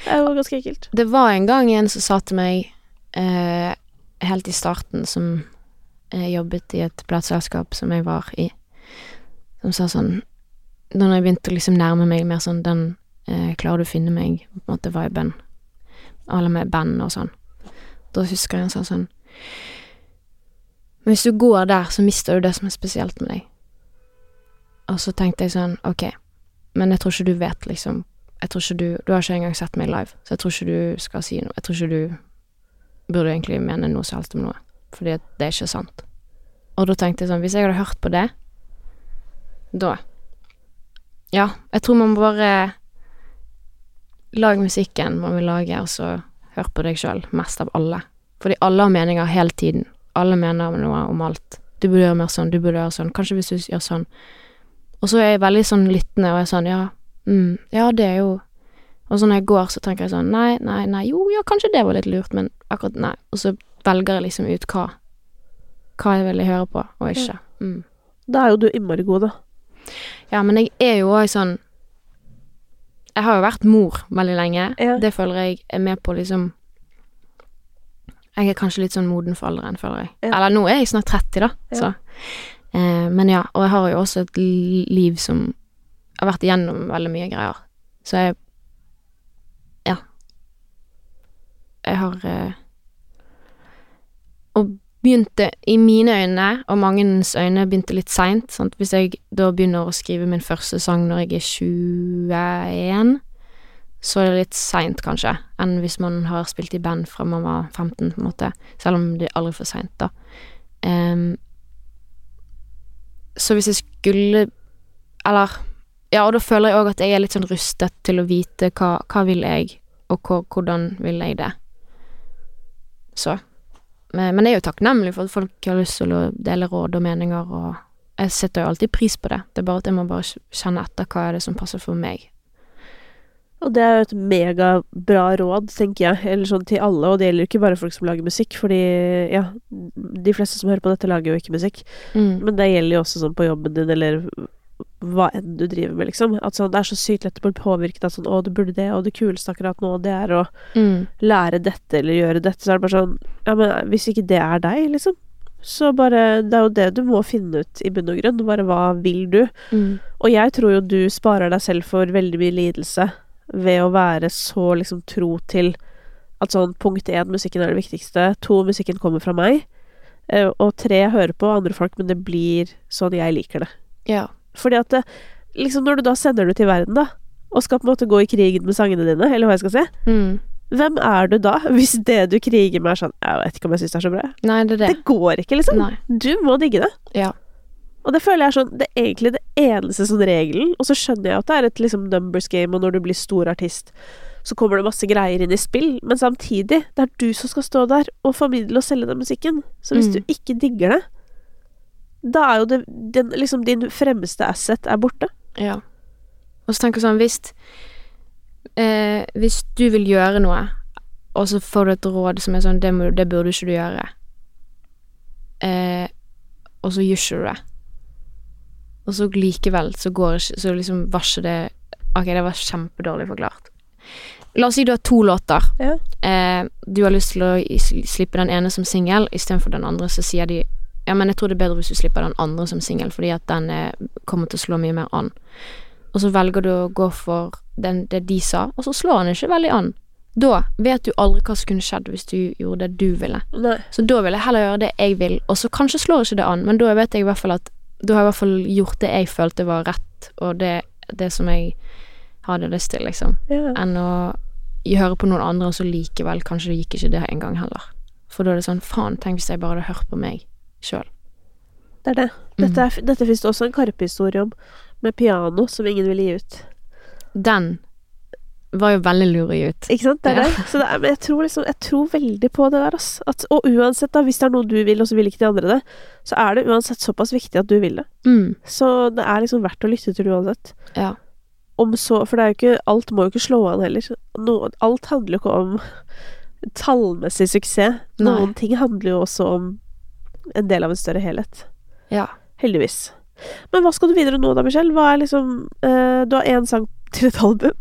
Det er jo ganske ekkelt. Det var en gang en som sa til meg eh, helt i starten, som jeg jobbet i et plateselskap som jeg var i, som sa sånn Da når jeg begynte å liksom nærme meg mer sånn den eh, Klarer du å finne meg, på en måte viben, alle med band og sånn, da husker jeg en sånn sånn Men hvis du går der, så mister du det som er spesielt med deg. Og så tenkte jeg sånn, ok, men jeg tror ikke du vet, liksom Jeg tror ikke du Du har ikke engang sett meg live, så jeg tror ikke du skal si noe. Jeg tror ikke du burde egentlig mene noe som helst om noe, fordi det er ikke sant. Og da tenkte jeg sånn, hvis jeg hadde hørt på det, da Ja, jeg tror man må bare Lag musikken man vil lage, og så hør på deg sjøl, mest av alle. Fordi alle har meninger hele tiden. Alle mener noe om alt. Du burde gjøre mer sånn, du burde gjøre sånn, kanskje hvis du gjør sånn. Og så er jeg veldig sånn lyttende, og jeg er sånn, ja, mm, ja, det er jo Og så når jeg går, så tenker jeg sånn, nei, nei, nei, jo, ja, kanskje det var litt lurt, men akkurat nei. Og så velger jeg liksom ut hva Hva jeg vil høre på, og ikke. Mm. Da er jo du innmari god, da. Ja, men jeg er jo òg sånn Jeg har jo vært mor veldig lenge. Ja. Det føler jeg er med på liksom Jeg er kanskje litt sånn moden for alderen, føler jeg. Ja. Eller nå er jeg snart 30, da, så eh, Men ja, og jeg har jo også et liv som har vært igjennom veldig mye greier. Så jeg Ja. Jeg har eh, Og begynte, i mine øyne, og mangens øyne, begynte litt seint. Hvis jeg da begynner å skrive min første sang når jeg er 21, så er det litt seint, kanskje, enn hvis man har spilt i band fra man var 15, på en måte. Selv om det er aldri for seint, da. Um, så hvis jeg skulle Eller Ja, og da føler jeg òg at jeg er litt sånn rustet til å vite hva, hva vil jeg, og hvordan vil jeg det. Så. Men, jeg er jo takknemlig for at folk har lyst til å dele råd og meninger, og jeg setter jo alltid pris på det. Det er bare at jeg må bare kjenne etter hva er det som passer for meg. Og det er jo et megabra råd, tenker jeg, eller sånn til alle, og det gjelder jo ikke bare folk som lager musikk, fordi ja, de fleste som hører på dette, lager jo ikke musikk, Mm. men det gjelder jo også sånn på jobben din, eller hva enn du driver med, liksom. At sånn, det er så sykt lett å bli påvirket av sånn 'Å, du burde det', og det kuleste akkurat nå, det er å Mm. lære dette eller gjøre dette, så er det bare sånn Ja, men hvis ikke det er deg, liksom, så bare Det er jo det du må finne ut i bunn og grunn. Bare hva vil du? Mm. Og jeg tror jo du sparer deg selv for veldig mye lidelse ved å være så liksom tro til at sånn punkt én, musikken er det viktigste. To, musikken kommer fra meg. Eh, Og tre, hører på andre folk, men det blir sånn jeg liker det. Ja. Fordi at det, liksom når du da sender det til verden, da, og skal på en måte gå i krigen med sangene dine, eller hva jeg skal si, Mm. hvem er du da, hvis det du kriger med er sånn Jeg vet ikke om jeg syns det er så bra. Nei, det er det. Det går ikke, liksom. Nei. Du må digge det. Ja. Og det føler jeg er sånn Det er egentlig det eneste sånn regelen. Og så skjønner jeg at det er et liksom numbers game, og når du blir stor artist, så kommer det masse greier inn i spill, men samtidig, det er du som skal stå der og formidle og selge den musikken. Så hvis Mm. du ikke digger det, da er jo det den, liksom din fremste asset er borte. Ja. Og så tenker jeg sånn, hvis eh, Hvis du vil gjøre noe, og så får du et råd som er sånn Det, må, det burde ikke du gjøre. Eh, og så gjør ikke du det. Og så likevel så går ikke Så liksom var ikke det Ok, det var kjempedårlig forklart. La oss si du har to låter. Ja. Eh, du har lyst til å slippe den ene som singel istedenfor den andre, så sier de ja, men jeg tror det er bedre hvis du slipper den andre som singel, fordi at den er, kommer til å slå mye mer an. Og så velger du å gå for den, det de sa, og så slår han ikke veldig an. Da vet du aldri hva som kunne skjedd hvis du gjorde det du ville. Nei. Så da vil jeg heller gjøre det jeg vil, og så kanskje slår ikke det an, men da vet jeg i hvert fall at da har jeg i hvert fall gjort det jeg følte var rett, og det, det som jeg hadde lyst til, liksom. Ja. Enn å høre på noen andre, og så likevel kanskje det gikk ikke det engang heller. For da er det sånn, faen, tenk hvis jeg bare hadde hørt på meg sjøl. Det er det. Dette, er, dette fins det også en Karpe-historie om, med piano som ingen ville gi ut. Den var jo veldig lur å gi ut. Ikke sant? Det er Ja. det. Så det er, men jeg tror liksom Jeg tror veldig på det der, altså. At, og uansett, da, hvis det er noe du vil, og så vil ikke de andre det, så er det uansett såpass viktig at du vil det. Mm, Så det er liksom verdt å lytte til uansett. ja. Om så For det er jo ikke Alt må jo ikke slå an heller. No, alt handler jo ikke om tallmessig suksess. Nei. Noen ting handler jo også om en del av en større helhet. Ja. Heldigvis. Men hva skal du videre nå da, Michelle? Hva er liksom eh, Du har én sang til et album.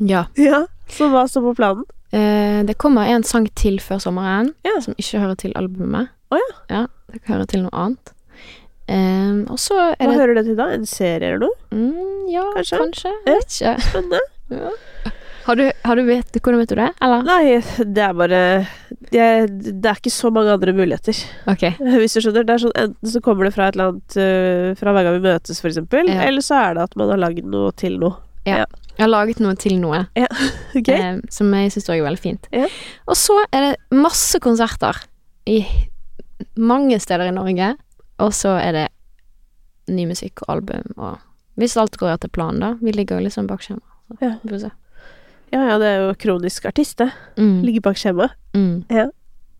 ja. Ja. Så hva står på planen? Eh, det kommer en sang til før sommeren, Ja. som ikke hører til albumet. Oh, ja. Ja, det kan høre til noe annet. Ehm, og så er Hva det hører det til da? En serie eller noe? mm, Ja, Kanskje? kanskje. Jeg vet ikke. Spennende. Ja. Har du, har du vet, hvordan vet du det, eller? Nei, det er bare det, det er ikke så mange andre muligheter, Okay. hvis du skjønner. Det er sånn, Enten så kommer det fra et eller annet øh, Fra hver gang vi møtes, for eksempel, Ja. eller så er det at man har lagd noe til noe. Jeg har laget noe til noe, Ok? eh, som jeg syns er veldig fint. Ja. Og så er det masse konserter i mange steder i Norge, og så er det ny musikk og album og Hvis alt går etter planen, da. Vi ligger liksom bak skjema. Ja. Ja, ja, det er jo kronisk artist, det. Mm. Ligger bak skjemaet. Mm.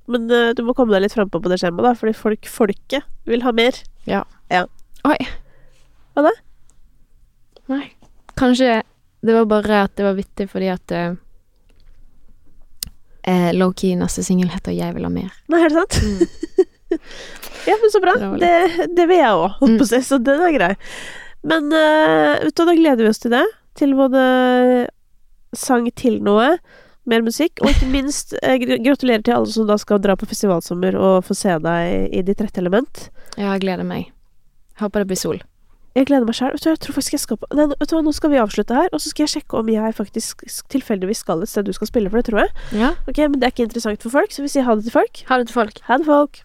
Men uh, du må komme deg litt frampå på det skjemaet, da, fordi folk, folket vil ha mer. Ja. Oi. Hva da? Nei. Kanskje det var bare at det var vittig fordi at uh, eh, Low-key neste singel heter 'Jeg vil ha mer'. Nei, er det sant? Ja, men så bra. Det Det, det vil jeg òg, holdt på å si, så den er grei. Men uh, da gleder vi oss til det. Til både sang til noe, mer musikk, og ikke minst eh, gratulerer til alle som da skal dra på festivalsommer og få se deg i ditt rette element. Ja, jeg gleder meg. Håper det blir sol. Jeg gleder meg sjøl. Jeg tror faktisk jeg skal på Nei, vet du hva, nå skal vi avslutte her, og så skal jeg sjekke om jeg faktisk tilfeldigvis skal et sted du skal spille, for det tror jeg. Ja. Ok, Men det er ikke interessant for folk, så vi sier ha det til folk. Ha det til folk. Ha det, folk.